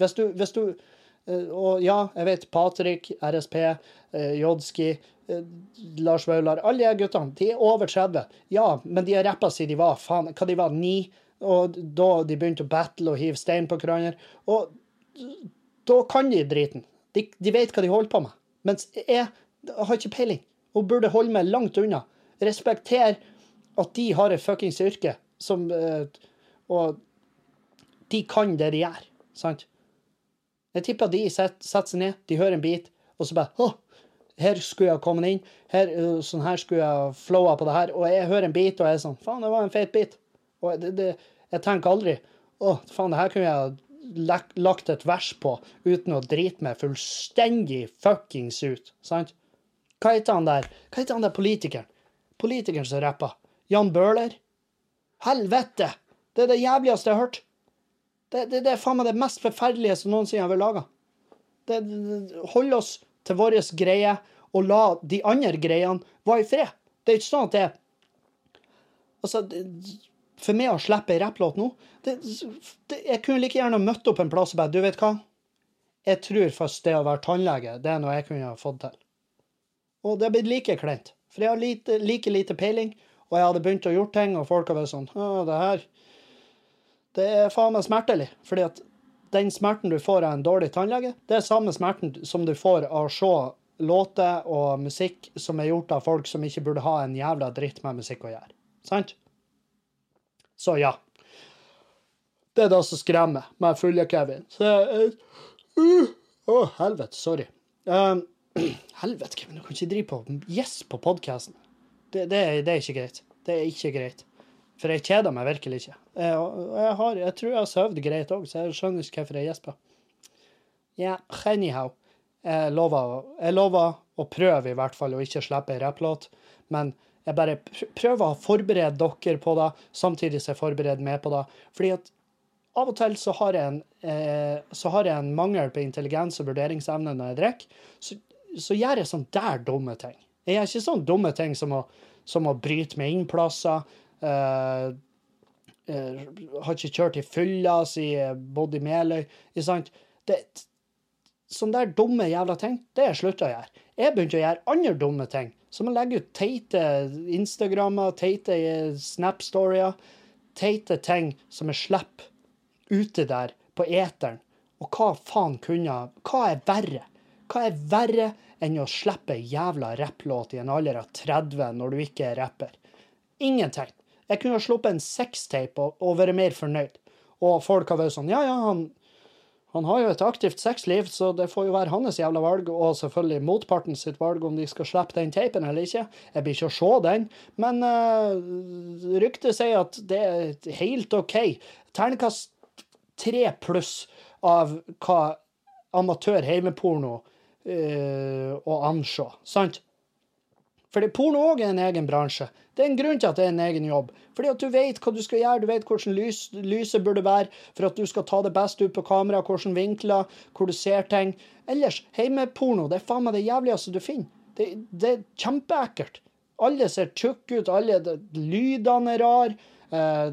Hvis du, hvis du eh, Og ja, jeg vet Patrick, RSP, eh, Jodski, eh, Lars Vaular Alle de guttene de er over 30. Ja, men de har rappa siden de var faen, hva de var, ni. Og da de begynte å battle og hive stein på hverandre. Og da kan de driten. De, de vet hva de holder på med. Mens jeg har ikke peiling Hun burde holde meg langt unna. Respektere at de har et fuckings yrke som Og de kan det de gjør, sant? Jeg tipper de setter, seg ned, de hører en bit, og så bare Å, her skulle jeg ha kommet inn. Her, sånn her skulle jeg ha flowa på det her. Og jeg hører en bit, og jeg er sånn Faen, det var en feit bit. Og det, det, jeg tenker aldri Å, faen, det her kunne jeg lagt et vers på uten å drite meg fullstendig fuckings ut. Sant? Hva heter han der? Hva heter han der politikeren? Politikeren som rapper? Jan Bøhler? Helvete! Det er det jævligste jeg har hørt. Det, det, det er faen meg det mest forferdelige som noensinne har vært laga. Hold oss til vår greie, og la de andre greiene være i fred. Det er ikke sånn at det Altså, for meg å slippe ei rapplåt nå det, det, Jeg kunne like gjerne møtt opp en plass og bare Du vet hva? Jeg tror først det å være tannlege, det er noe jeg kunne ha fått til. Og det har blitt like kleint. For jeg har lite, like lite peiling, og jeg hadde begynt å gjøre ting, og folk har vært sånn Å, det her Det er faen meg smertelig. Fordi at den smerten du får av en dårlig tannlege, det er samme smerten som du får av å se låter og musikk som er gjort av folk som ikke burde ha en jævla dritt med musikk å gjøre. Sant? Så ja. Det er det som skremmer med fulle Kevin. Så jeg- uh, Å, helvete. Sorry. Um, helvete, Kevin. Du kan ikke drive på Yes på podkasten. Det, det, det er ikke greit. Det er ikke greit. For jeg kjeder meg virkelig ikke. Jeg, jeg, har, jeg tror jeg har sovet greit òg, så jeg skjønner ikke hvorfor jeg gjesper. Ja, anyhow. Jeg lover, jeg lover å prøve i hvert fall å ikke slippe ei rapplåt, men jeg bare prøver å forberede dere på det, samtidig som jeg forbereder meg på det. Fordi at av og til så har jeg en, eh, har jeg en mangel på intelligens og vurderingsevne når jeg drikker. Så, så gjør jeg sånn der dumme ting. Jeg gjør ikke sånn dumme ting som å, som å bryte meg inn plasser. Eh, har ikke kjørt i fylla jeg i Meløy. Ikke sant? Det, sånne der dumme jævla ting, det har jeg slutta å gjøre. Jeg begynte å gjøre andre dumme ting, som å legge ut teite Instagrammer, teite eh, Snap-storier. teite ting som jeg slipper ute der på eteren. Og hva faen kunne Hva er verre? Hva er verre enn å slippe jævla rapplåt i en alder av 30 når du ikke er rapper? Ingenting. Jeg kunne ha sluppet en sextape og, og vært mer fornøyd. Og folk har vært sånn Ja, ja, han, han har jo et aktivt sexliv, så det får jo være hans jævla valg, og selvfølgelig motparten sitt valg om de skal slippe den teipen eller ikke. Jeg blir ikke å se den, men uh, ryktet sier at det er helt OK. Ternekast tre pluss av hva amatør heimeporno uh, å anse, sant? Fordi porno òg er en egen bransje. Det er en grunn til at det er en egen jobb. Fordi at du vet hva du skal gjøre, du vet hvordan lys, lyset burde være for at du skal ta det best ut på kamera, hvordan vinkler, hvor du ser ting. Ellers, hjemmeporno, det er faen meg det jævligste du finner. Det, det er kjempeekkelt. Alle ser tjukke ut, alle lydene er rare. Eh,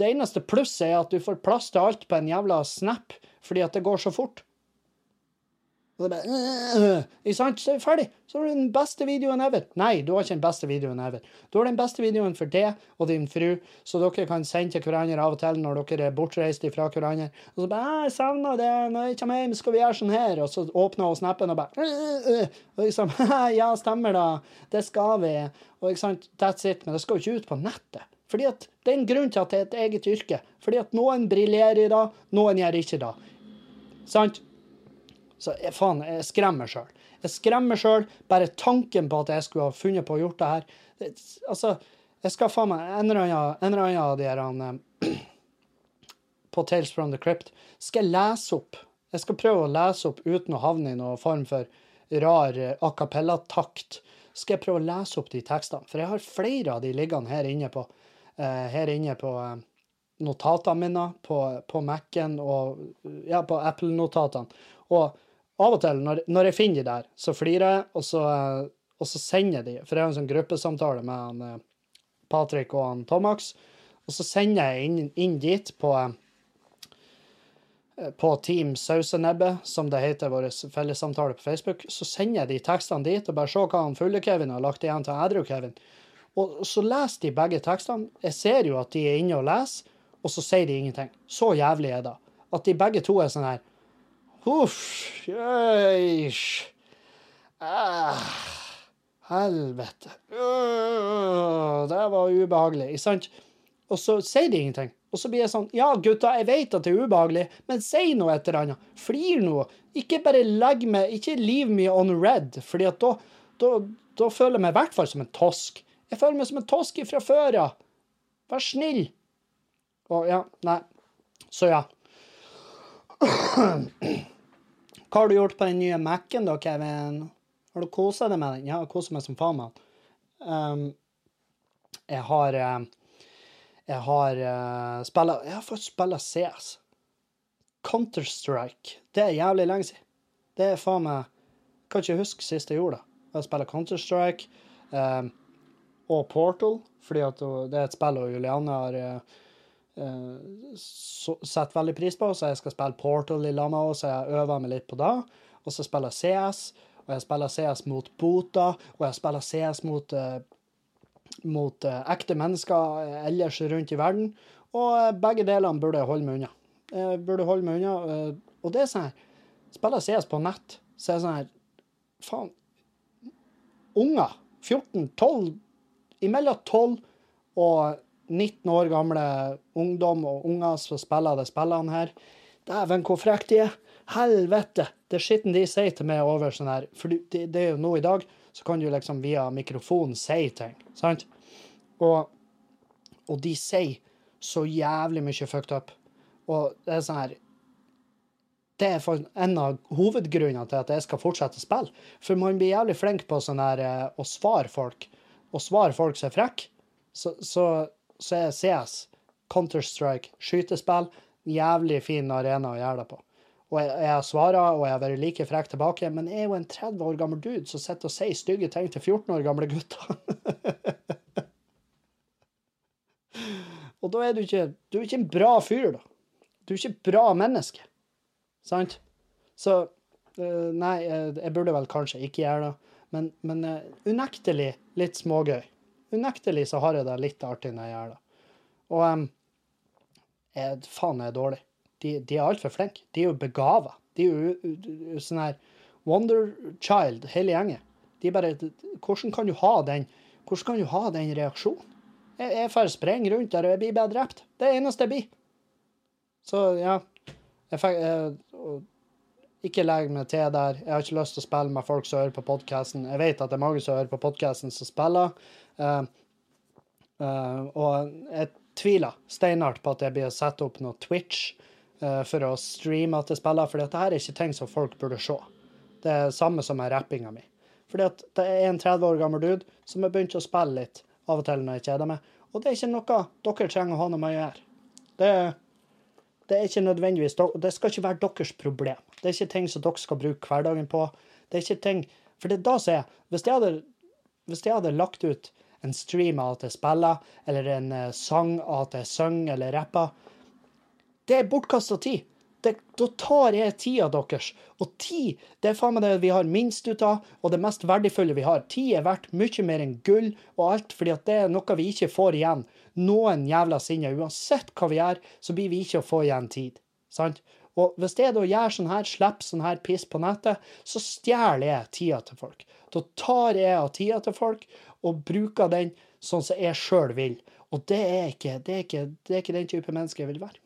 det eneste plusset er at du får plass til alt på en jævla snap, fordi at det går så fort. Og det bare, øh, ikke sant? Så er vi ferdig. Så har du den beste videoen ever. Nei, du har ikke den beste videoen ever. Du har den beste videoen for deg og din fru, så dere kan sende til hverandre av og til når dere er bortreist fra hverandre. Og så bare 'Jeg savner det. Når jeg kommer hjem, skal vi gjøre sånn her.' Og så åpner hun snappen og bare øh, øh. Og liksom 'Ja, stemmer da. Det skal vi.' Og ikke sant? That's it. Men det skal jo ikke ut på nettet. Fordi at Det er en grunn til at det er et eget yrke. Fordi at noen briljerer i det, noen gjør ikke det. Sant? Så jeg, faen, jeg skremmer sjøl. Jeg skremmer sjøl. Bare tanken på at jeg skulle ha funnet på å gjort det her. Det, altså, jeg skal faen meg En eller annen, av de her han, eh, på Tales from the Crypt skal jeg lese opp. Jeg skal prøve å lese opp uten å havne i noen form for rar eh, a cappella-takt. Skal jeg prøve å lese opp de tekstene. For jeg har flere av de liggende her inne på, eh, her inne på eh, notatene mine på, på Mac-en og ja, på Apple-notatene. Og av og til, når, når jeg finner de der, så flirer jeg, og så, og så sender jeg de. For jeg har en sånn gruppesamtale med han, eh, Patrick og han Tomax. Og så sender jeg inn, inn dit på eh, på Team Sausenebbe, som det heter, vår fellessamtale på Facebook, så sender jeg de tekstene dit og bare se hva han fulle-Kevin har lagt igjen til edru-Kevin. Og så leser de begge tekstene. Jeg ser jo at de er inne og leser, og så sier de ingenting. Så jævlig er det. At de begge to er sånn her Huff, jøysj. Ah, helvete. Uh, det var ubehagelig, ikke sant? Og så sier de ingenting. Og så blir jeg sånn Ja, gutta, jeg vet at det er ubehagelig, men si noe et eller annet. Flir noe. Ikke bare legg meg Ikke leave me on red, fordi da, da, da føler jeg meg i hvert fall som en tosk. Jeg føler meg som en tosk fra før av. Vær snill. Og ja, nei. Så ja. Hva har du gjort på den nye Mac-en da, Kevin? Har du kosa deg med den? Ja, jeg koser meg som faen med. Um, jeg har eh, Jeg har uh, spilla Jeg har fått spille CS. Counter-Strike. Det er jævlig lenge siden. Det er faen meg Jeg kan ikke huske sist jeg gjorde det. Jeg spiller Counter-Strike um, og Portal, fordi at det er et spill og Juliane har uh, setter veldig pris på, så jeg skal spille Portal i lag med så jeg øver meg litt på det. Og så spiller jeg CS, og jeg spiller CS mot Bota, og jeg spiller CS mot, uh, mot uh, ekte mennesker ellers rundt i verden. Og begge delene burde jeg holde meg unna. Jeg burde holde meg unna. og det er sånn her Spiller CS på nett, så er det sånn her faen Unger. 14-12 Imellom 12 og 19 år gamle ungdom og unger som spiller de spillene her. Dæven, hvor frekke de er. Helvete! Det er skitten de sier til meg over sånn her. For det, det er jo nå i dag, så kan du liksom via mikrofon si ting. Sant? Og, og de sier så jævlig mye fucked up. Og det er sånn her Det er for en av hovedgrunnene til at jeg skal fortsette å spille. For man blir jævlig flink på sånn her eh, å svare folk. Å svare folk som er frekke. Så, så, så er CS, Counter-Strike, skytespill, jævlig fin arena å gjøre det på. Og jeg, jeg svarer, og jeg har vært like frekk tilbake, men jeg er jo en 30 år gammel dude som sitter og sier stygge ting til 14 år gamle gutter. og da er du ikke Du er ikke en bra fyr, da. Du er ikke et bra menneske. Sant? Så uh, Nei, jeg burde vel kanskje ikke gjøre det, men, men uh, unektelig litt smågøy. Unektelig så har jeg det litt artig når jeg gjør det. Og um, jeg, faen, jeg er dårlig. De, de er altfor flinke. De er jo begava. De er jo sånn her Wonder Child, hele gjengen. De bare Hvordan kan du ha den Hvordan kan du ha den reaksjonen? Jeg, får springe rundt der, og jeg blir bare drept. Det er eneste jeg blir. Så ja. Jeg fikk jeg, Ikke legg meg til der. Jeg har ikke lyst til å spille med folk som hører på podkasten. Jeg vet at det er mange som hører på podkasten, som spiller. Uh, uh, og jeg tviler steinhardt på at jeg blir å sette opp noe Twitch uh, for å streame at jeg spiller, for dette er ikke ting som folk burde se. Det er det samme som med rappinga mi. Fordi at det er en 30 år gammel dude som har begynt å spille litt av og til når jeg kjeder meg. Og det er ikke noe dere trenger å ha noe med å gjøre. Det, det er ikke nødvendigvis Det skal ikke være deres problem. Det er ikke ting som dere skal bruke hverdagen på. Det er ikke ting For det er da som jeg Hvis jeg hadde, hvis jeg hadde lagt ut en stream av at jeg spiller, eller en sang av at jeg synger eller rapper, det er bortkasta tid. Det, da tar jeg tida deres. Og tid det er faen meg det vi har minst ut av, og det mest verdifulle vi har. Tid er verdt mye mer enn gull og alt, fordi det er noe vi ikke får igjen. Noen jævla sinne. Uansett hva vi gjør, så blir vi ikke å få igjen tid. Sant? Og hvis jeg da gjør sånn her, slipper sånn her piss på nettet, så stjeler jeg tida til folk. Da tar jeg av tida til folk og bruker den sånn som jeg sjøl vil. Og det er, ikke, det, er ikke, det er ikke den type menneske jeg vil være.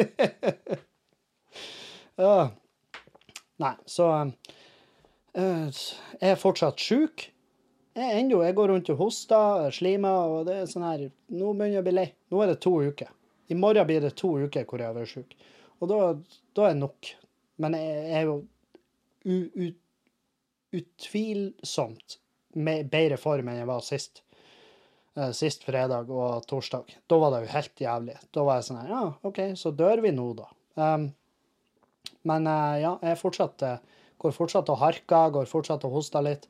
uh, Nei, så uh, Jeg er fortsatt sjuk. Jeg, enda, jeg går rundt og hoster, slimer, og det er sånn her Nå begynner jeg å bli lei. Nå er det to uker. I morgen blir det to uker hvor jeg har vært sjuk. Og da, da er det nok. Men jeg, jeg er jo u, u, utvilsomt bedre form enn jeg var sist. Uh, sist fredag og torsdag. Da var det jo helt jævlig. Da var jeg sånn Ja, OK, så dør vi nå, da. Um, men uh, ja, jeg fortsatt, uh, går fortsatt og harker, går fortsatt og hoster litt.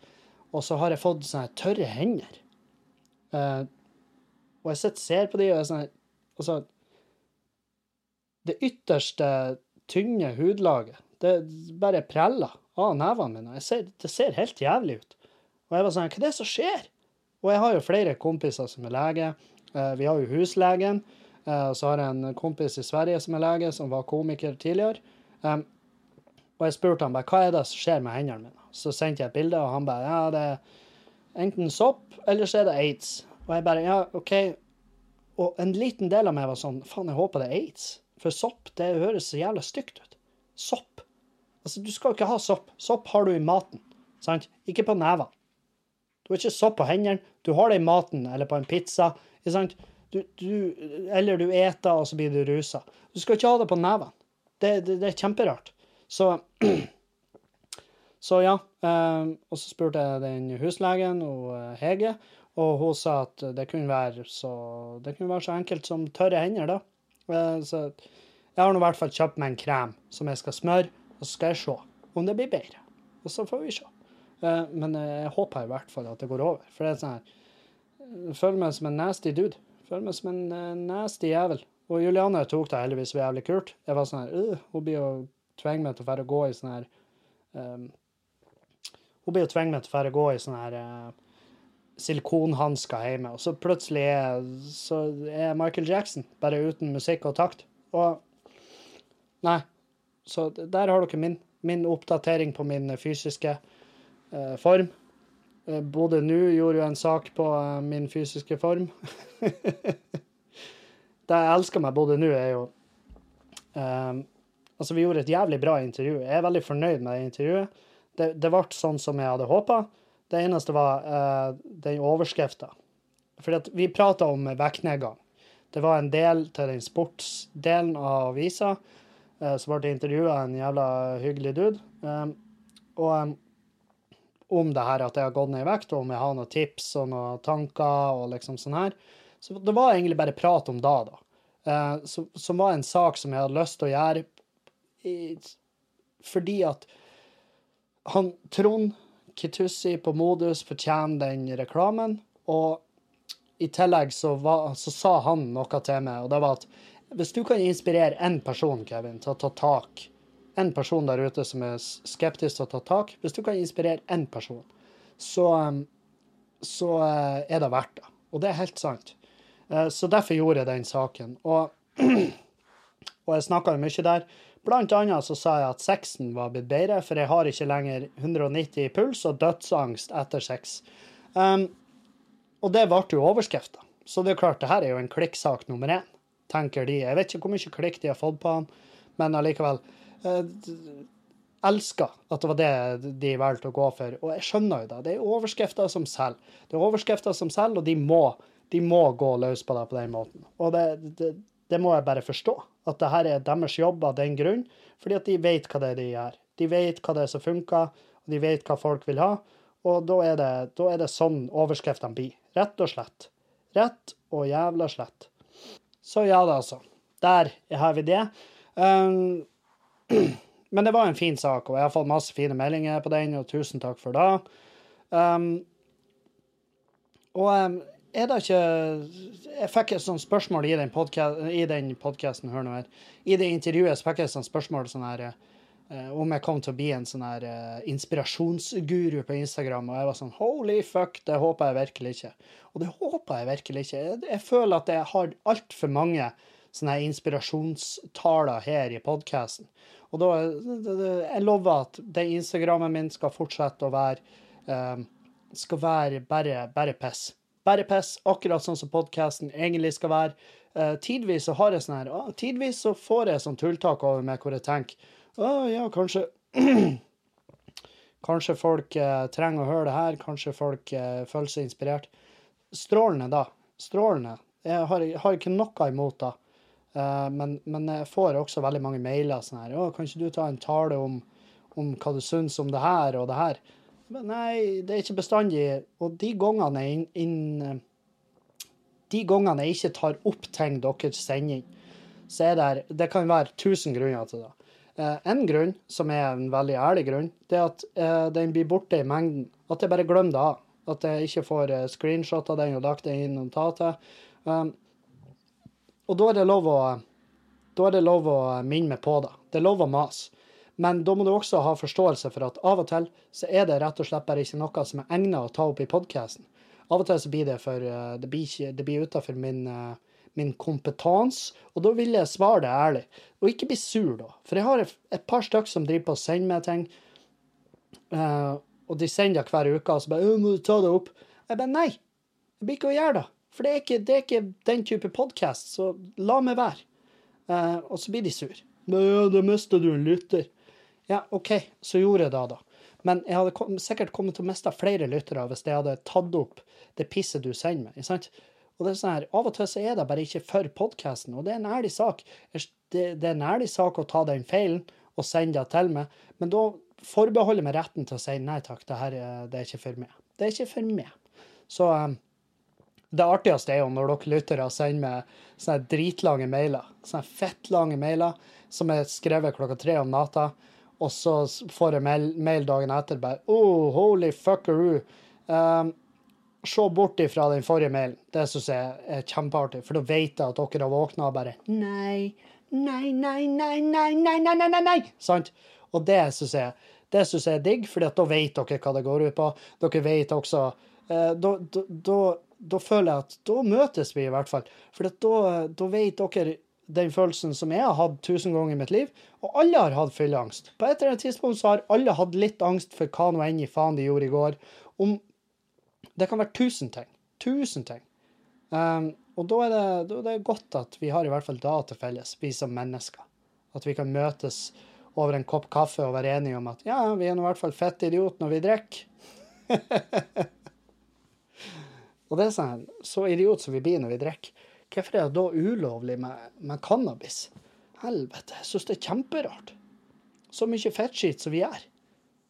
Og så har jeg fått sånne tørre hender. og jeg sitter ser på de, og jeg sånn Altså Det ytterste tynne hudlaget, det bare preller av nevene mine. Ser, det ser helt jævlig ut. Og jeg var sånn Hva er det som skjer? Og jeg har jo flere kompiser som er lege. Eh, vi har jo huslegen. Eh, og så har jeg en kompis i Sverige som er lege, som var komiker tidligere. Og jeg spurte han bare hva er det som skjer med hendene mine. Så sendte jeg et bilde, og han bare ja, det er enten sopp, eller så er det aids. Og jeg bare ja, OK. Og en liten del av meg var sånn faen, jeg håper det er aids. For sopp, det høres så jævla stygt ut. Sopp. Altså, du skal jo ikke ha sopp. Sopp har du i maten, sant? Ikke på nevene. Du har ikke sopp på hendene, du har det i maten eller på en pizza. Du, du, eller du eter, og så blir du rusa. Du skal ikke ha det på nevene. Det, det, det, er kjemperart. Så, så ja. Um, og så spurte jeg den huslegen og uh, Hege, og hun sa at det kunne være så, det kunne være så enkelt som tørre hender, da. Uh, så jeg har nå i hvert fall kjøpt meg en krem som jeg skal smøre, og så skal jeg se om det blir bedre. Og så får vi se. Eh, men jeg håper i hvert fall at det går over. For det er sånn her føler meg som en nasty dude. Føler meg som en uh, nasty jævel. Og Juliane tok det heldigvis jævlig kult. Jeg var sånn her uh, Hun blir jo tvinge meg til å gå i sånn her um, Hun blir jo tvinge meg til å gå i sånn her uh, silikonhansker hjemme, og så plutselig er, så er Michael Jackson, bare uten musikk og takt. Og Nei. Så der har dere min, min oppdatering på min fysiske eh, form. Eh, Bodø nå gjorde jo en sak på eh, min fysiske form. det jeg elsker med Bodø nå, er jo eh, Altså, vi gjorde et jævlig bra intervju. Jeg er veldig fornøyd med det intervjuet. Det, det ble sånn som jeg hadde håpa. Det eneste var eh, den overskrifta. Fordi vi prata om vektnedgang. Det var en del til den sportsdelen av avisa. Eh, så ble det intervjua en jævla hyggelig dude. Eh, og eh, om det her at jeg har gått ned i vekt, og om jeg har noen tips og noen tanker og liksom sånn her. Så det var egentlig bare prat om da, da. Uh, som, som var en sak som jeg hadde lyst til å gjøre i, fordi at han Trond Kitussi på Modus fortjener den reklamen, og i tillegg så, var, så sa han noe til meg, og det var at hvis du kan inspirere én person, Kevin, til å ta tak En person der ute som er skeptisk til å ta tak Hvis du kan inspirere én person, så, um, så eh, er det verdt det. Og det er helt sant. Eh, Så derfor gjorde jeg den saken. Og, og jeg snakka mye der. Blant annet så sa jeg at sexen var blitt bedre, for jeg har ikke lenger 190 i puls og dødsangst etter sex. Um, og det ble jo overskrifta. Så det er klart, det her er jo en klikksak nummer én, tenker de. Jeg vet ikke hvor mye klikk de har fått på han, men allikevel. Eh, elsker at det var det de valgte å gå for. Og jeg skjønner jo det. Det er overskrifter som selger. Det er overskrifter som selger, og de må, de må gå løs på det på den måten. Og det, det, det må jeg bare forstå. At det her er deres jobb av den grunn, fordi at de vet hva det er de gjør. De vet hva det er som funker, og de vet hva folk vil ha. Og da er det, da er det sånn overskriftene blir. Rett og slett. Rett og jævla slett. Så ja da, altså. Der har vi det. Um, men det var en fin sak, og jeg har fått masse fine meldinger på den, og tusen takk for det. Um, og um, er det ikke Jeg fikk et sånt spørsmål i den, den podcasten, hør nå her. I det intervjuet så fikk jeg et sånt spørsmål sånn her uh, om jeg kom til å bli en sånn her uh, inspirasjonsguru på Instagram, og jeg var sånn holy fuck, det håper jeg virkelig ikke. Og det håper jeg virkelig ikke. Jeg, jeg føler at jeg har altfor mange sånne inspirasjonstaler her i podkasten. Og da Jeg lover at den Instagrammen min skal fortsette å være eh, skal være bare, bare piss. Bare piss, akkurat sånn som podkasten egentlig skal være. Eh, tidvis så har jeg sånn her Tidvis så får jeg sånn tulltak over meg hvor jeg tenker Å ja, kanskje Kanskje folk eh, trenger å høre det her. Kanskje folk eh, føler seg inspirert. Strålende, da. Strålende. Jeg har, har ikke noe imot det. Eh, men, men jeg får også veldig mange mailer sånn her. Kan ikke du ta en tale om, om hva du syns om det her og det her? Men nei, det er ikke bestandig. Og de gangene jeg inn, De gangene jeg ikke tar opp ting dere sender inn, så er det Det kan være tusen grunner til det. Eh, en grunn, som er en veldig ærlig grunn, det er at eh, den blir borte i mengden. At jeg bare glemmer det. At jeg ikke får screenshot av den og lagt den ta til. Um, og da er det lov å da er det lov å minne meg på det. Det er lov å mase. Men da må du også ha forståelse for at av og til så er det rett og slett bare ikke noe som er egnet å ta opp i podkasten. Av og til så blir det for eh, Det blir, det blir utenfor min, eh, min kompetanse, og da vil jeg svare det ærlig. Og ikke bli sur, da. For jeg har et, par stykker som driver på og sender meg ting, eh, og de sender det hver uke, og så bare «Å, 'Må du ta det opp?' Jeg bare nei. Jeg blir ikke å gjøre det. For det er ikke, det er ikke den type podkast, så la meg være. Eh, og så blir de sur. Ja, da mista du en lytter. Ja, OK, så gjorde jeg det, da. Men jeg hadde kom, sikkert kommet til å miste flere lyttere hvis jeg hadde tatt opp det pisset du sender meg. sant? Og det er sånn her, Av og til så er det bare ikke for podkasten, og det er en ærlig sak. Det, det er en ærlig sak å ta den feilen og sende det til meg, men da forbeholder jeg meg retten til å si nei takk, det her er- det er ikke for meg. Det er ikke for meg. Så um, det artigste er jo når dere lyttere sender meg sånne dritlange mailer, sånne fettlange mailer som er skrevet klokka tre om natta, og så får jeg mail, mail dagen etter bare Oh, holy fuckeroo. Um, se bort ifra den forrige mailen. Det syns jeg er kjempeartig, for da vet jeg at dere har våkna og bare Nei, nei, nei, nei, nei, nei, nei, nei, nei, nei. Sant? Og det syns jeg, det synes jeg er digg, for da vet dere hva det går ut på. Dere vet også eh, da, da, da, da føler jeg at da møtes vi, i hvert fall. For da, da vet dere den følelsen som jeg har hatt tusen ganger i mitt liv, og alle har hatt fylleangst. På et eller annet tidspunkt så har alle hatt litt angst for hva nå enn i faen de gjorde i går. Om Det kan være tusen ting. Tusen ting. Um, og da er, det, da er det godt at vi har i hvert fall da til felles, vi som mennesker. At vi kan møtes over en kopp kaffe og være enige om at ja, vi er nå i hvert fall fette idioter når vi drikker. og det er sånn, så idiot som vi blir når vi drikker. Hvorfor er det da ulovlig med, med cannabis? Helvete, jeg syns det er kjemperart. Så mye fettskitt som vi gjør.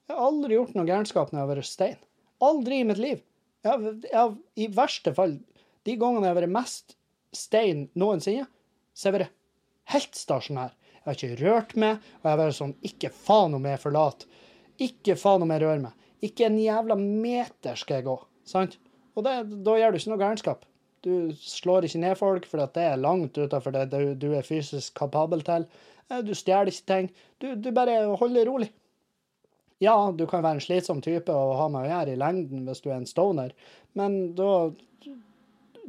Jeg har aldri gjort noe gærenskap når jeg har vært stein. Aldri i mitt liv. Jeg har, jeg har, I verste fall, de gangene jeg har vært mest stein noensinne, så har jeg vært helt stasjonær. Jeg har ikke rørt meg, og jeg har vært sånn Ikke faen om jeg forlater. Ikke faen om jeg rører meg. Ikke en jævla meter skal jeg gå. Sant? Og det, da gjør du ikke noe gærenskap. Du slår ikke ned folk, for det er langt utenfor det du, du er fysisk kapabel til. Eh, Du stjeler ikke ting. Du, du bare holder rolig. Ja, du kan være en slitsom type å ha med å gjøre i lengden hvis du er en stoner, men da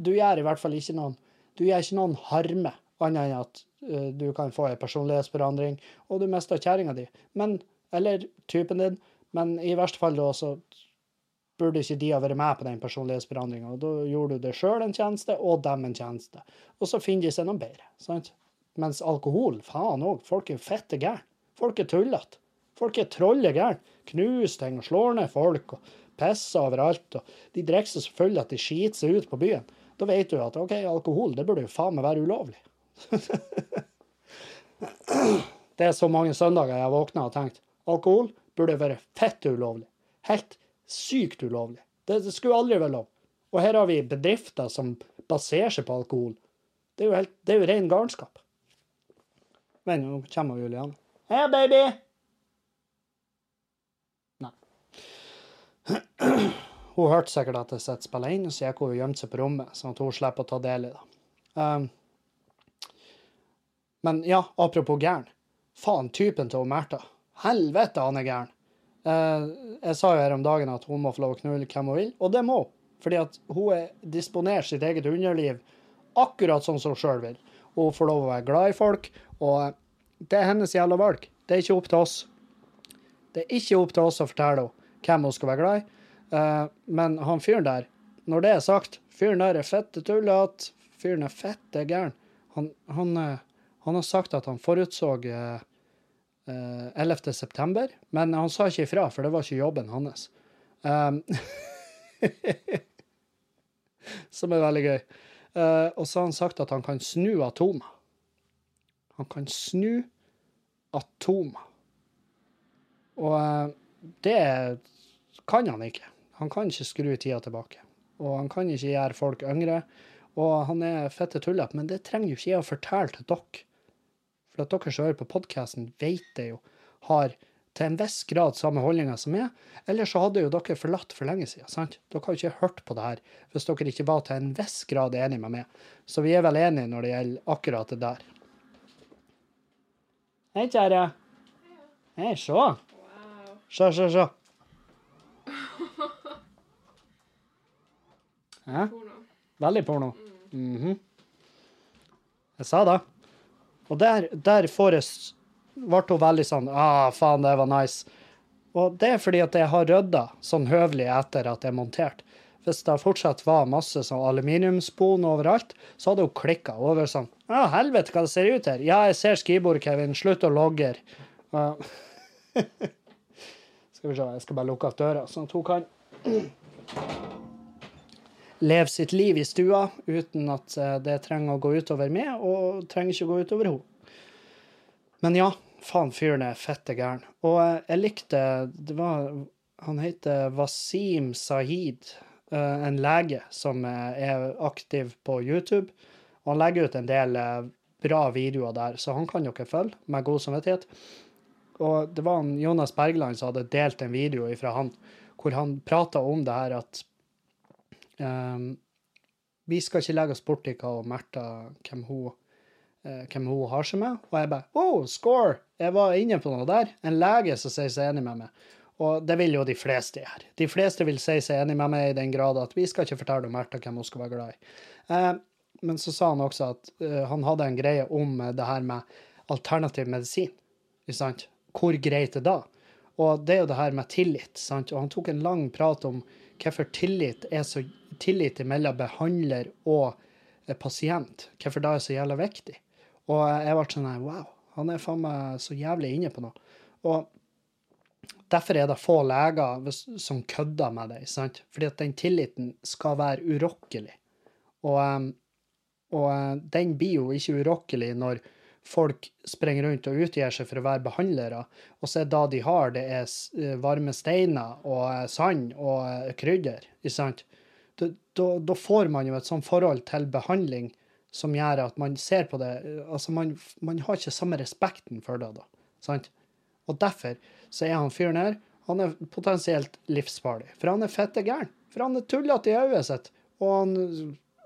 Du gjør i hvert fall ikke noen Du gjør ikke noen harme, annet enn at uh, du kan få en personlighetsforandring, og du mister kjerringa di. Men Eller typen din. Men i verste fall da så burde ikke de ha vært med på den personlighetsforandringa. Da gjorde du deg sjøl en tjeneste, og dem en tjeneste. Og så finner de seg noe bedre. sant? Mens alkohol, faen òg, folk er fette gærne. Folk er tullete. Folk er trollegærne. Knuser ting og slår ned folk og pisser overalt. Og de drikker seg så fulle at de skiter seg ut på byen. Da vet du at OK, alkohol, det burde jo faen meg være ulovlig. det er så mange søndager jeg har våkna og tenkt alkohol burde være fett ulovlig. Helt sykt ulovlig. Det, det skulle aldri være lov. Og her har vi bedrifter som baserer seg på alkohol. Det er jo, helt, det er jo ren galskap. Men nå kommer Julian. Hei, baby! Nei. Hun hørte sikkert at jeg sitter spiller inn, og så gikk hun og gjemte seg på rommet, sånn at hun slipper å ta del i det. Um, men ja, apropos gæren. Faen, typen til Märtha. Helvete, han er gæren. Eh, jeg sa jo her om dagen at hun må få lov å knulle hvem hun vil, og det må hun. Fordi at hun er, disponerer sitt eget underliv akkurat sånn som hun sjøl vil. Hun får lov å være glad i folk, og det er hennes jævla valg. Det er ikke opp til oss. Det er ikke opp til oss å fortelle henne hvem hun skal være glad i. Eh, men han fyren der, når det er sagt, fyren der er fette tullete, fyren er fette gæren. Han, han, eh, han har sagt at han forutså eh, eh, 11. september, men han sa ikke ifra, for det var ikke jobben hans. Um, som er veldig gøy. Eh, og så har han sagt at han kan snu atomer. Han kan snu atomer. Og eh, det kan han ikke. Han kan ikke skru tida tilbake. Og han kan ikke gjøre folk yngre. Og han er fette tullete, men det trenger jo ikke jeg å fortelle til dere. For at dere som hører på podkasten, vet det jo, har til en viss grad samme holdninger som meg. Ellers så hadde jo dere forlatt for lenge siden. sant? Dere har jo ikke hørt på det her hvis dere ikke var til en viss grad enige med meg. Så vi er vel enige når det gjelder akkurat det der. Hei, kjære. Hei, se. Wow. Se, se, se. Hæ? Porno. Veldig porno. Mhm. Jeg sa det. Og der, der Forrest ble hun veldig sånn Ah, faen, det var nice. Og det er fordi at jeg har rydda sånn høvelig etter at er montert. Hvis det fortsatt var masse sånn aluminiumsspon overalt, så hadde hun klikka over sånn Ja, helvete, hva det ser ut her. Ja, jeg ser skrivebordet, Kevin. Slutt å logge. Uh, skal vi se, jeg skal bare lukke opp døra, sånn at hun kan leve sitt liv i stua uten at eh, det trenger å gå utover meg, og trenger ikke å gå utover henne. Men ja, faen, fyren er fette gæren. Og eh, jeg likte det var, Han heter Wasim Sahid, eh, en lege som er aktiv på YouTube. Han legger ut en del bra videoer der, så han kan dere følge med god samvittighet. Og det var Jonas Bergland som hadde delt en video fra han, hvor han prata om det her at Ehm, vi skal ikke legge oss borti hva Märtha hvem eh, hvem hun har seg med. Og jeg bare Oh, score! Jeg var inne på noe der. En lege som sier seg enig med meg. Og det vil jo de fleste gjøre. De fleste vil si seg enig med meg i den grad at vi skal ikke fortelle Märtha hvem hun skal være glad i. Uh, men så sa han også at uh, han hadde en greie om eh, det her med alternativ medisin. Ikke sant? Hvor greit er det da? Og det er jo det her med tillit. sant? Og han tok en lang prat om hvorfor tillit er så tillit mellom behandler og eh, pasient. Hvorfor det er så jævla viktig. Og jeg ble sånn wow, han er faen meg så jævlig inne på noe. Og derfor er det få leger som kødder med det. sant? Fordi at den tilliten skal være urokkelig. Og, og eh, den blir jo ikke urokkelig når folk springer rundt og utgir seg for å være behandlere, og så er det de har, det er eh, varme steiner og eh, sand og eh, krydder. ikke sant? Da, da, da får man jo et sånt forhold til behandling som gjør at man ser på det Altså, man, man har ikke samme respekten for det, da. sant? Og derfor så er han fyren her han er potensielt livsfarlig. For han er fette gæren. For han er tullete i øyet sitt. Og han,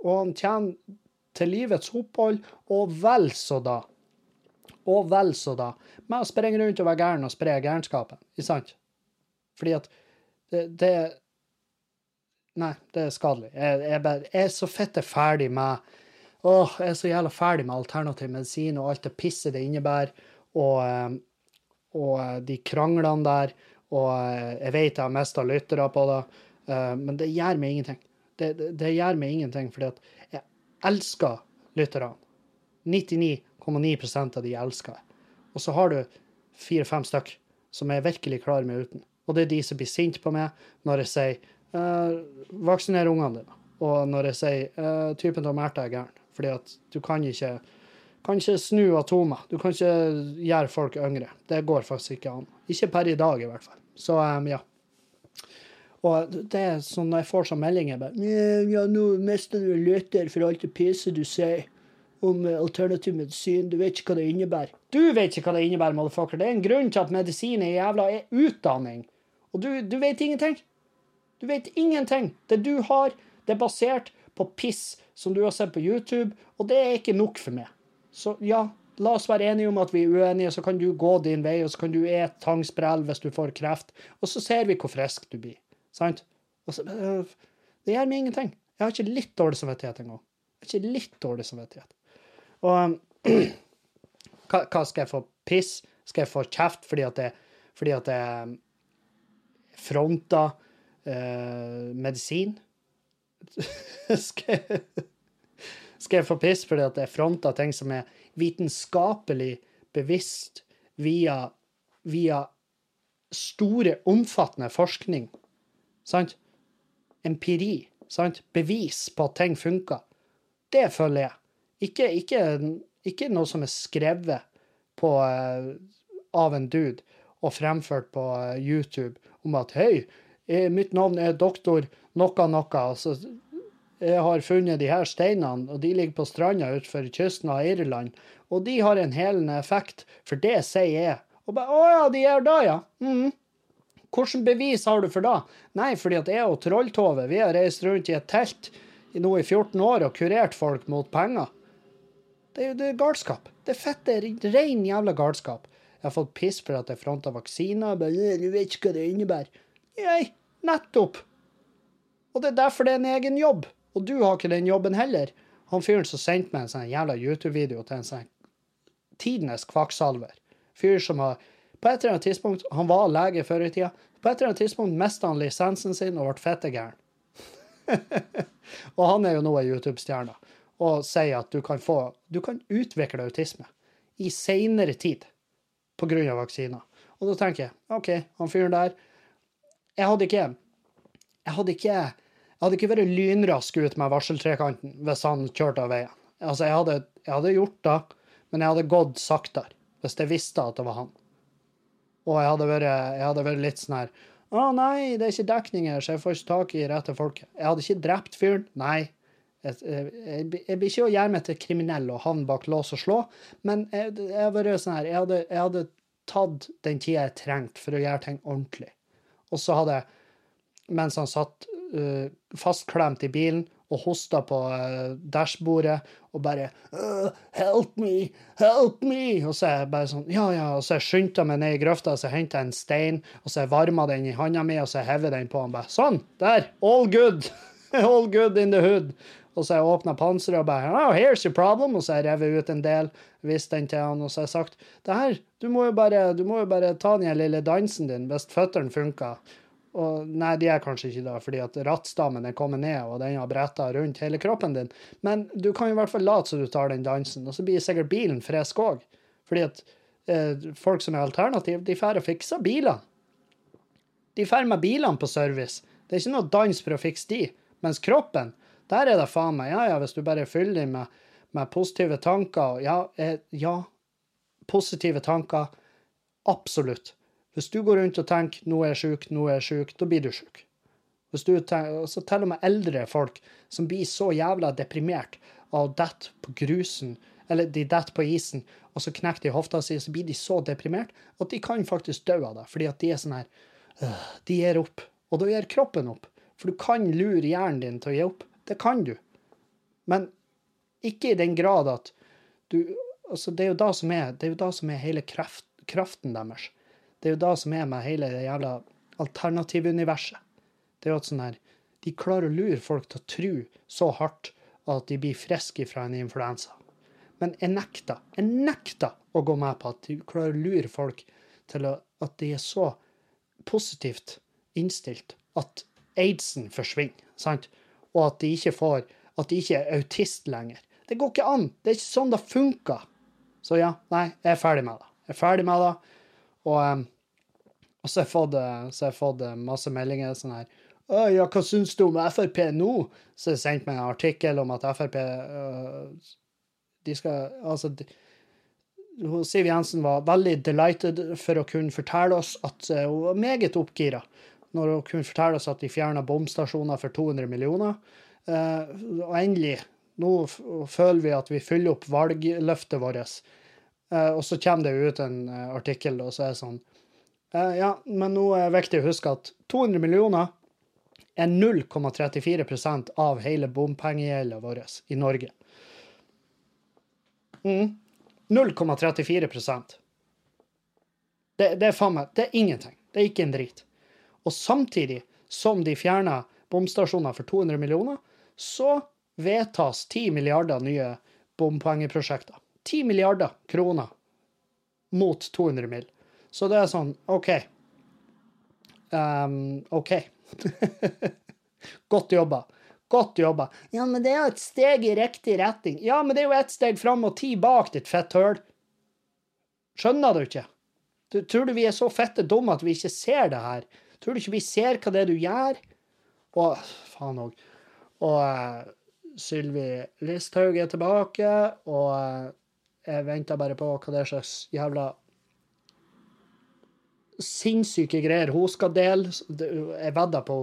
og han tjener til livets opphold, og vel så da. Og vel så da. Med å springe rundt og være gæren og spre gærenskapen. Ikke sant? Fordi at det, det Nei, det er skadelig. Jeg, jeg, jeg er så fitte ferdig med Åh, jeg er så jævla ferdig med alternativ medisin og alt det pisset det innebærer. Og, eh, og eh, de kranglene der. Og eh, jeg vet jeg har mista lyttere på det, men det gjør meg ingenting. Det, det, det gjør meg ingenting, fordi at jeg elsker lytterne. 99,9% av de jeg elsker. Og så har du fire-fem stykk som jeg virkelig klarer meg uten. Og det er de som blir sinte på meg når jeg sier eh, 'vaksiner ungene dine', og når jeg sier eh, 'typen til Märtha er gæren'. Fordi at du kan ikke, kan ikke snu atomer. Du kan ikke gjøre folk yngre. Det går faktisk ikke an. Ikke per i dag, i hvert fall. Så um, ja. Og det er sånn når jeg får sånne meldinger bare, Ja, nå mister du lytter for alt det pisset du sier om eh, alternativ medisin. Du vet ikke hva det innebærer. Du vet ikke hva det innebærer, motherfucker. Det er en grunn til at medisin er jævla er utdanning. Og du, du vet ingenting. Du vet ingenting. Det du har, det er basert på piss som du har sett på YouTube, og det er ikke nok for meg. Så ja, la oss være enige om at vi er uenige, så kan du gå din vei, og så kan du ete tangsprell hvis du får kreft, og så ser vi hvor frisk du blir. Sant? Så, øh, det gjør meg ingenting. Jeg har ikke litt dårlig samvittighet engang. Jeg har ikke litt dårlig samvittighet. Og hva, skal jeg få piss? Skal jeg få kjeft fordi at det, fordi at jeg fronter eh, medisin? skal, jeg, skal jeg få piss fordi at det fronter ting som er vitenskapelig bevisst via, via store, omfattende forskning? Sant? Empiri. Sant? Bevis på at ting funker. Det følger jeg. Ikke, ikke, ikke noe som er skrevet på, eh, av en dude og fremført på eh, YouTube om at hei, eh, mitt navn er doktor noe noe. Altså, jeg har funnet de her steinene, og de ligger på stranda utenfor kysten av Irland. Og de har en helende effekt, for det sier jeg. Og bare, å ja, de gjør det, ja. Mm. Hvilket bevis har du for det? Nei, fordi at jeg og Trolltove vi har reist rundt i et telt nå i 14 år og kurert folk mot penger. Det er jo galskap. Det er fett, det er ren jævla galskap. Jeg har fått piss for at jeg fronta vaksiner. Bare, jeg vet ikke hva det innebærer. Nei, nettopp. Og det er derfor det er en egen jobb. Og du har ikke den jobben heller. Han fyren som sendte meg en sånn jævla YouTube-video til en sånn tidenes kvakksalver. Fyr som har På et eller annet tidspunkt Han var lege før i tida. På et eller annet tidspunkt mista han lisensen sin og ble fettegæren. og han er jo nå ei YouTube-stjerne og sier at du kan få Du kan utvikle autisme i seinere tid pga. vaksiner. Og da tenker jeg OK, han fyren der Jeg hadde ikke Jeg hadde ikke jeg hadde ikke vært lynrask ut med varseltrekanten hvis han kjørte av veien. Altså, jeg hadde, jeg hadde gjort det, men jeg hadde gått saktere hvis jeg visste at det var han. Og jeg hadde vært, jeg hadde vært litt sånn her Å nei, det er ikke dekning her, så jeg får ikke tak i rette folket. Jeg hadde ikke drept fyren. Nei. Jeg, jeg, jeg, jeg blir ikke å gjøre meg til kriminell og havne bak lås og slå, men jeg, jeg, sånn her, jeg, hadde, jeg hadde tatt den tida jeg trengte for å gjøre ting ordentlig. Og så hadde jeg, mens han satt uh, fastklemt i bilen og hosta på uh, dashbordet og bare uh, Help me! Help me! Og så er jeg bare sånn Ja, ja. Og så jeg skyndte meg ned i grøfta, så jeg henta en stein, og så jeg varma den i handa mi, og så jeg hever den på han bare Sånn! Der! All good! All good in the hood! Og så har jeg åpna panseret og bare oh, here's your problem. Og så har jeg revet ut en del, vist den til han, og så har jeg sagt det her, du må jo bare, må jo bare ta den lille dansen din hvis føttene funker. Og nei, de er kanskje ikke det, fordi at rattstammen er kommet ned, og den har bretta rundt hele kroppen din. Men du kan i hvert fall late som du tar den dansen, og så blir sikkert bilen frisk òg. Fordi at eh, folk som er alternativ, de drar og fikser biler. De drar med bilene på service. Det er ikke noe dans for å fikse de. Mens kroppen, der er det faen meg Ja, ja, hvis du bare fyller dem med, med positive tanker Ja, eh, ja, positive tanker. Absolutt. Hvis du går rundt og tenker 'nå er jeg sjuk, nå er jeg sjuk', da blir du sjuk. Hvis du tenker, så til og med eldre folk som blir så jævla deprimert av å dette på grusen, eller de detter på isen, og så knekker de hofta si, så blir de så deprimert at de kan faktisk dø av det, fordi at de er sånn her øh, De gir opp. Og da gir kroppen opp. For du kan lure hjernen din til å gi opp. Det kan du. Men ikke i den grad at du altså Det er jo da som er, det er, jo da som er hele kraft, kraften deres. Det er jo da som er med hele det jævla alternativuniverset. Det er jo at sånn her De klarer å lure folk til å tro så hardt at de blir friske fra en influensa. Men jeg nekter. Jeg nekter å gå med på at de klarer å lure folk til å, at de er så positivt innstilt at aidsen forsvinner. sant? Og at de ikke får At de ikke er autist lenger. Det går ikke an. Det er ikke sånn det funker. Så ja, nei, jeg er ferdig med det. Jeg er ferdig med det. Og, um, og så har fått, så har jeg fått masse meldinger sånn her ja, hva syns du om Frp nå? Så har jeg sendt meg en artikkel om at Frp øh, De skal Altså de, Siv Jensen var veldig delighted for å kunne fortelle oss at hun var meget oppgira når hun kunne fortelle oss at de fjerna bomstasjoner for 200 millioner. Uh, og endelig, nå føler vi at vi fyller opp valgløftet vårt. Uh, og så kommer det ut en uh, artikkel, og så er det sånn Ja, men nå er det viktig å huske at 200 millioner er 0,34% av hele bompengegjelda vår i Norge. Mm. 0,34 det, det er faen meg Det er ingenting. Det er ikke en drit. Og samtidig som de fjerner bomstasjoner for 200 millioner, så vedtas 10 milliarder nye bompengeprosjekter. 10 milliarder kroner mot 200 mill. Så det er sånn OK. Um, OK. Godt jobba. Godt jobba. Ja, men det er jo et steg i riktig retning. Ja, men det er jo ett steg fram og ti bak, ditt fetthøl. Skjønner du ikke? Du, tror du vi er så fette dumme at vi ikke ser det her? Tror du ikke vi ser hva det er du gjør? Og faen òg. Og uh, Sylvi Listhaug er tilbake, og uh, jeg venter bare på hva det er slags jævla sinnssyke greier hun skal dele. Jeg vedder på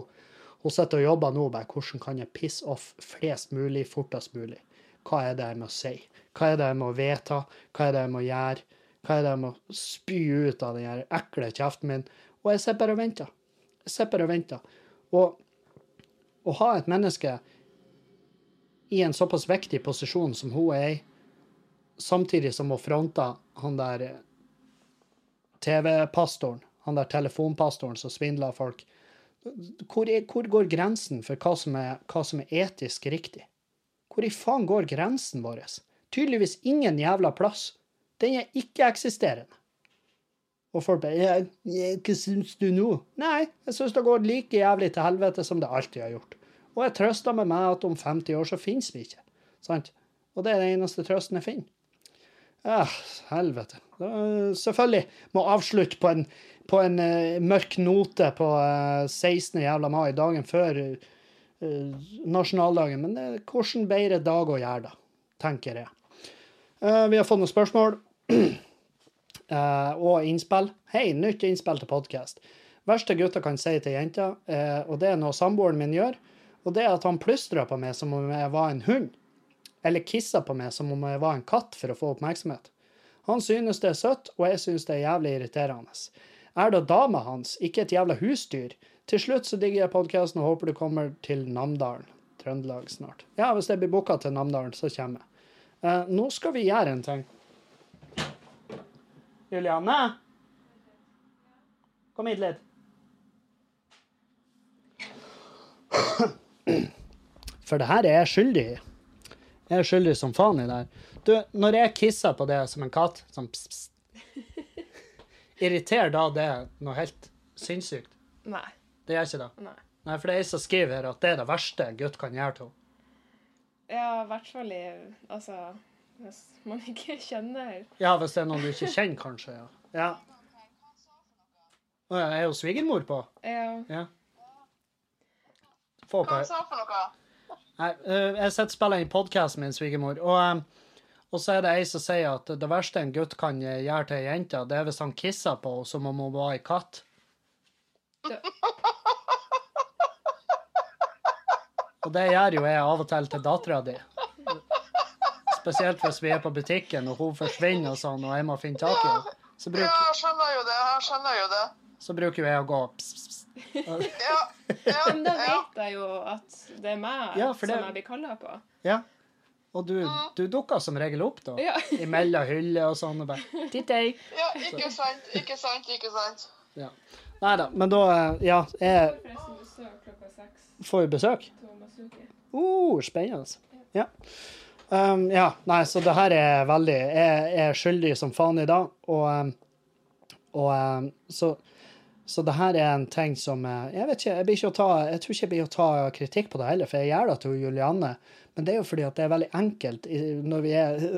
hun sitter og jobber nå med hvordan kan jeg pisse off flest mulig fortest mulig. Hva er det jeg må si? Hva er det jeg må vedta? Hva er det jeg må gjøre? Hva er det jeg må spy ut av den ekle kjeften min? Og jeg sitter bare og venter. Sitter bare og venter. Og å ha et menneske i en såpass viktig posisjon som hun er i, samtidig som hun fronter han der TV-pastoren, han der telefonpastoren som svindler folk hvor, er, hvor, går grensen for hva som, er, hva som, er, etisk riktig? Hvor i faen går grensen vår? Tydeligvis ingen jævla plass. Den er ikke-eksisterende. Og folk bare 'Hva syns du nå?' Nei, jeg syns det går like jævlig til helvete som det alltid har gjort. Og jeg trøster med meg at om 50 år så finnes vi ikke. Sant? Og det er den eneste trøsten jeg finner. Ja, helvete. Selvfølgelig må avslutte på en på en uh, mørk note på uh, eh, 16. jævla mai, dagen før uh, nasjonaldagen. Men er hvordan bedre dag å gjøre, da, tenker jeg. vi har fått noen spørsmål og innspill. Hei, nytt innspill til podkast. Verste gutta kan si til jenta, og det er noe samboeren min gjør, og det er at han plystrer på meg som om jeg var en hund. Eller kisser på meg som om jeg var en katt for å få oppmerksomhet. Han synes det er søtt, og jeg synes det er jævlig irriterende er da dama hans, ikke et jævla husdyr. Til slutt så digger jeg podkasten og håper du kommer til Namdalen, Trøndelag, snart. Ja, hvis jeg blir booka til Namdalen, så kommer jeg. Uh, nå skal vi gjøre en ting. Julianne? Kom hit litt. For det her er jeg skyldig i. Jeg er skyldig som faen i det her. Du, når jeg kisser på det som en katt, sånn pss, pss, irriterer da det noe helt sinnssykt? Nei. Det gjør ikke det. Nei. Nei, for det er ei som skriver at det er det verste en gutt kan gjøre til henne. Ja, i hvert fall i Altså, hvis man ikke kjenner Ja, hvis det er noen du ikke kjenner, kanskje. Ja. ja. Å ja, er jo svigermor på? Ja. Ja. Få Hva hva sa for noe? Nei, eh, jeg sitter og spiller inn podkast med en svigermor, og, og så er det ei som sier at det verste en gutt kan gjøre til ei jente, det er hvis han kisser på henne som om hun var ei katt. Og det gjør jo jeg av og til til dattera di. Spesielt hvis vi er på butikken og hun forsvinner og sånn, og jeg må finne tak i henne. Så, Ja, bruk, jeg skjønner jo det. Jeg skjønner jo det. så bruker jo jeg å gå pss, pss, pss. Ja, ja, Men da ja. vet jeg jo at det er meg Ja, det- som jeg blir kalla på. Ja. Og du, du dukker som regel opp, da. Ja. Imellom hyller og sånn. og bare, Titt, ja, ikke sant, ikke sant, ikke sant. Ja. Nei da, men da eh, Ja, jeg får jo besøk. Uh, spennende. Ja. Um, ja, nei, så det her er veldig Jeg er skyldig som faen i dag, og, um, og um, så så det her er en ting som eh, Jeg vet ikke, jeg, blir ikke å ta, jeg tror ikke jeg blir å ta kritikk på det heller, for jeg gjør det til Julianne. Men det er jo fordi at det er veldig enkelt når vi er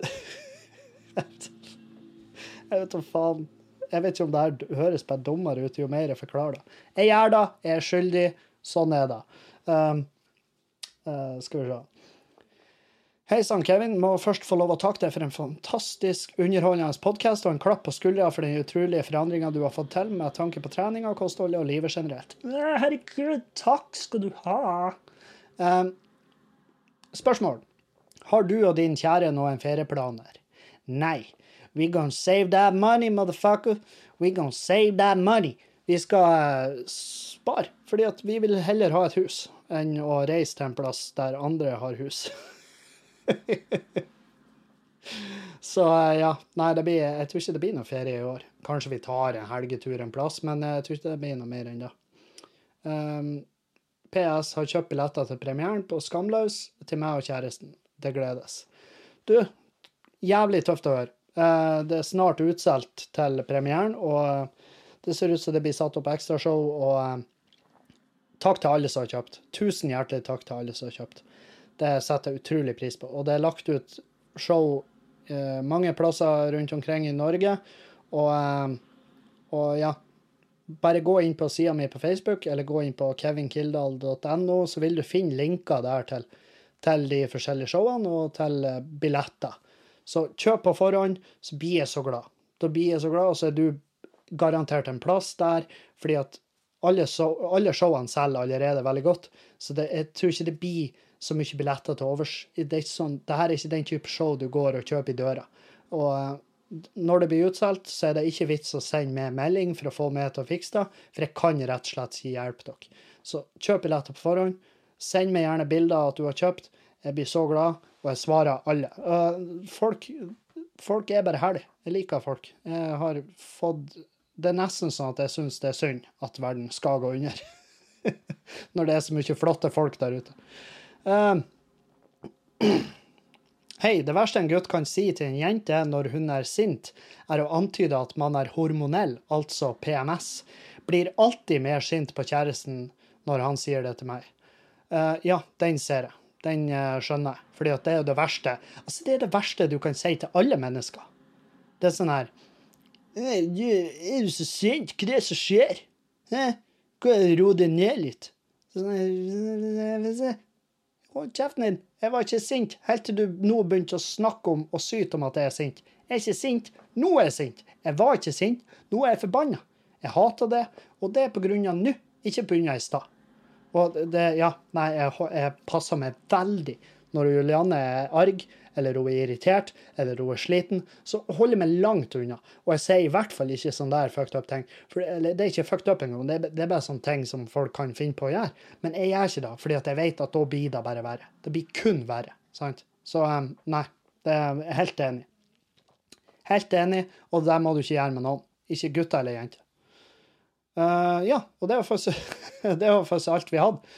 Jeg vet da faen. Jeg vet ikke om det her høres bare dummere ut jo mer jeg forklarer det. Jeg gjør det, jeg er skyldig. Sånn er det. Um, uh, skal vi se. Hei sann, Kevin. Må først få lov å takke deg for en fantastisk underholdende podkast og en klapp på skuldra for den utrolige forandringa du har fått til med tanke på treninga, kostholdet og livet generelt. Herregud, takk skal du ha. Um, spørsmål. Har du og din kjære noen ferieplaner? Nei. We gonna save that money, motherfucker. We gonna save that money. Vi skal eh, spare, fordi at vi vil heller ha et hus enn å reise til en plass der andre har hus. Så eh, ja, nei, blir, jeg tror ikke det blir noe ferie i år. Kanskje vi tar en helgetur en plass, men eh, jeg tror ikke det blir noe mer enn det. Um, PS har kjøpt billetter til premieren på Skamløs til meg og kjæresten. Det gledes. Du, jævlig tøft å høre. Uh, det er snart utsolgt til premieren, og det ser ut som det blir satt opp ekstrashow. Og uh, takk til alle som har kjøpt. Tusen hjertelig takk til alle som har kjøpt. Det setter jeg utrolig pris på. Og det er lagt ut show eh, mange plasser rundt omkring i Norge. Og, eh, og ja, bare gå inn på sida mi på Facebook, eller gå inn på kevinkildahl.no, så vil du finne linker der til, til de forskjellige showene og til eh, billetter. Så kjøp på forhånd, så blir jeg så glad. Da blir jeg så glad, og så er du garantert en plass der, fordi at alle, show, alle showene selger allerede veldig godt. Så det, jeg tror ikke det blir så mye billetter til overs. Det er sånn, det her er ikke den type show du går og kjøper i døra. Og eh, når det blir utsolgt, så er det ikke vits å sende meg melding for å få meg til å fikse det, for jeg kan rett og slett ikke hjelpe dere. Så kjøp billetter på forhånd. Send meg gjerne bilder av at du har kjøpt. Jeg blir så glad, og jeg svarer alle. Uh, folk, folk er bare herlige. Jeg liker folk. Jeg har fått Det er nesten sånn at jeg syns det er synd at verden skal gå under. Når det er så mye flotte folk der ute. Uh, Hei, det verste en gutt kan si til en jente når hun er sint, er å antyde at man er hormonell, altså PMS. Blir alltid mer sint på kjæresten når han sier det til meg. Uh, ja, den ser jeg. Den uh, skjønner jeg. Fordi at det er jo det verste. Altså, det er det verste du kan si til alle mennesker. Det er sånn her «Eh, Er du så sint? Hva er det som skjer? Hæ? Ro deg ned litt. Sånn Hold kjeften din. Jeg var ikke sint helt til du nå begynte å snakke om og syte om at jeg er sint. Jeg er ikke sint. Nå er jeg sint. Jeg var ikke sint. Nå er jeg forbanna. Jeg hater det, og det er på grunn av nå, ikke på grunn av i stad. Og det, ja, nei, jeg, jeg passer meg veldig. Når Julianne er arg, eller hun er irritert, eller hun er sliten, så jeg meg langt unna. Og jeg sier i hvert fall ikke sånn der fucked up ting. For det er ikke fucked up engang, det, det er bare sånne ting som folk kan finne på å gjøre. Men jeg gjør ikke det, fordi jeg vet at da blir det bare verre. Det blir kun verre. sant? Så um, nei, det er helt enig. Helt enig, og det må du ikke gjøre med noen. Ikke gutter eller jenter. Uh, ja, og det var faktisk, det var faktisk alt vi hadde.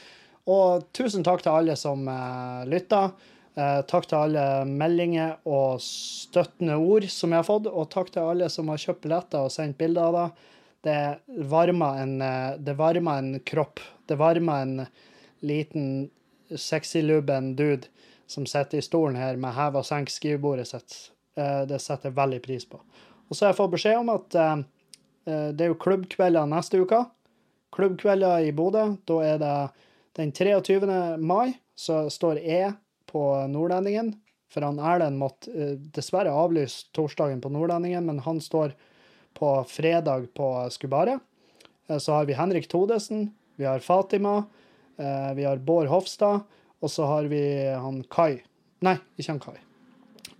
Og tusen takk til alle som uh, lytta. Eh, takk til alle meldinger og støttende ord som jeg har fått, og takk til alle som har kjøpt billetter og sendt bilder av det. Det varmer en, eh, det varmer en kropp. Det varmer en liten sexylubben dude som sitter i stolen her med hev og senk skrivebordet sitt. Eh, det setter jeg veldig pris på. Og så har jeg fått beskjed om at det er jo klubbkvelder neste uke. Klubbkvelder i Bodø. Da er det den 23. mai, så står E på Nordlendingen. For han Erlend måtte uh, dessverre avlyse torsdagen på Nordlendingen, men han står på fredag på Skubaret. Uh, Så har vi Henrik Todesen, vi har Fatima, uh, vi har Bård Hofstad, og så har vi han Kai. Nei, ikke han Kai.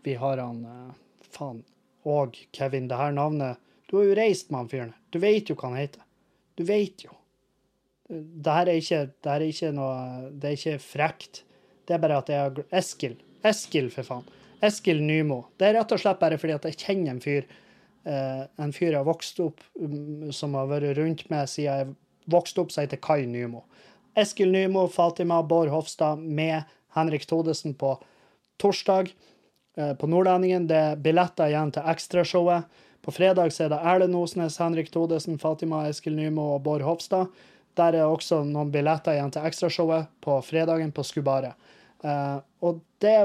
Vi har han Faen. Og Kevin, det her navnet Du har jo reist med han fyren. Du vet jo hva han heter. Du vet jo. Det her er ikke, det her er ikke noe Det er ikke frekt. Det er bare at jeg har Eskil. Eskil, for faen. Eskil Nymo. Det er rett og slett bare fordi at jeg kjenner en fyr eh, en fyr jeg har vokst opp um, som har vært rundt med siden jeg vokste opp, som heter Kai Nymo. Eskil Nymo, Fatima, Bård Hofstad med Henrik Todesen på torsdag eh, på Nordlendingen. Det er billetter igjen til ekstrashowet. På fredag så er det Erlend Osnes, Henrik Todesen, Fatima, Eskil Nymo og Bård Hofstad. Der er også noen billetter igjen til ekstrashowet på fredagen på Skubaret. Eh, og det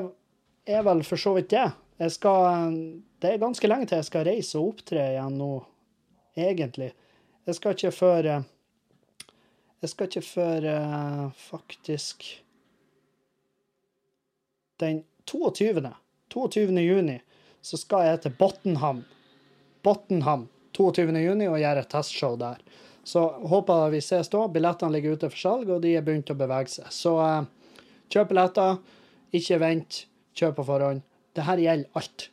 er vel for så vidt det. Jeg skal, det er ganske lenge til jeg skal reise og opptre igjen nå, egentlig. Jeg skal ikke før eh, Jeg skal ikke før eh, faktisk Den 22. 22. juni så skal jeg til Bottenham. Bottenham 22. juni og gjøre et testshow der. Så håper vi ses da. Billettene ligger ute for salg, og de er begynt å bevege seg. Så kjøp billetter. Ikke vent. Kjøp på forhånd. Dette gjelder alt.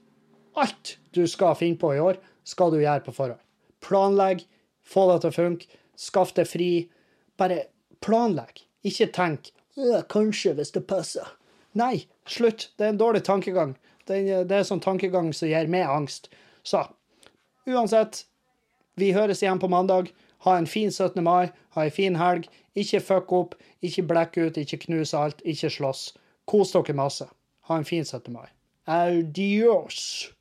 Alt du skal finne på i år, skal du gjøre på forhånd. Planlegg, få det til å funke, skaff deg fri. Bare planlegg. Ikke tenk «Øh, 'kanskje, hvis det passer'. Nei, slutt. Det er en dårlig tankegang. Det er, sånn tankegang som gir meg angst. Så uansett, vi høres igjen på mandag. Ha en fin 17. mai, ha en fin helg. Ikke fuck opp, ikke blekk ut, ikke knus alt, ikke slåss. Kos dere masse. Ha en fin 17. mai. Adios.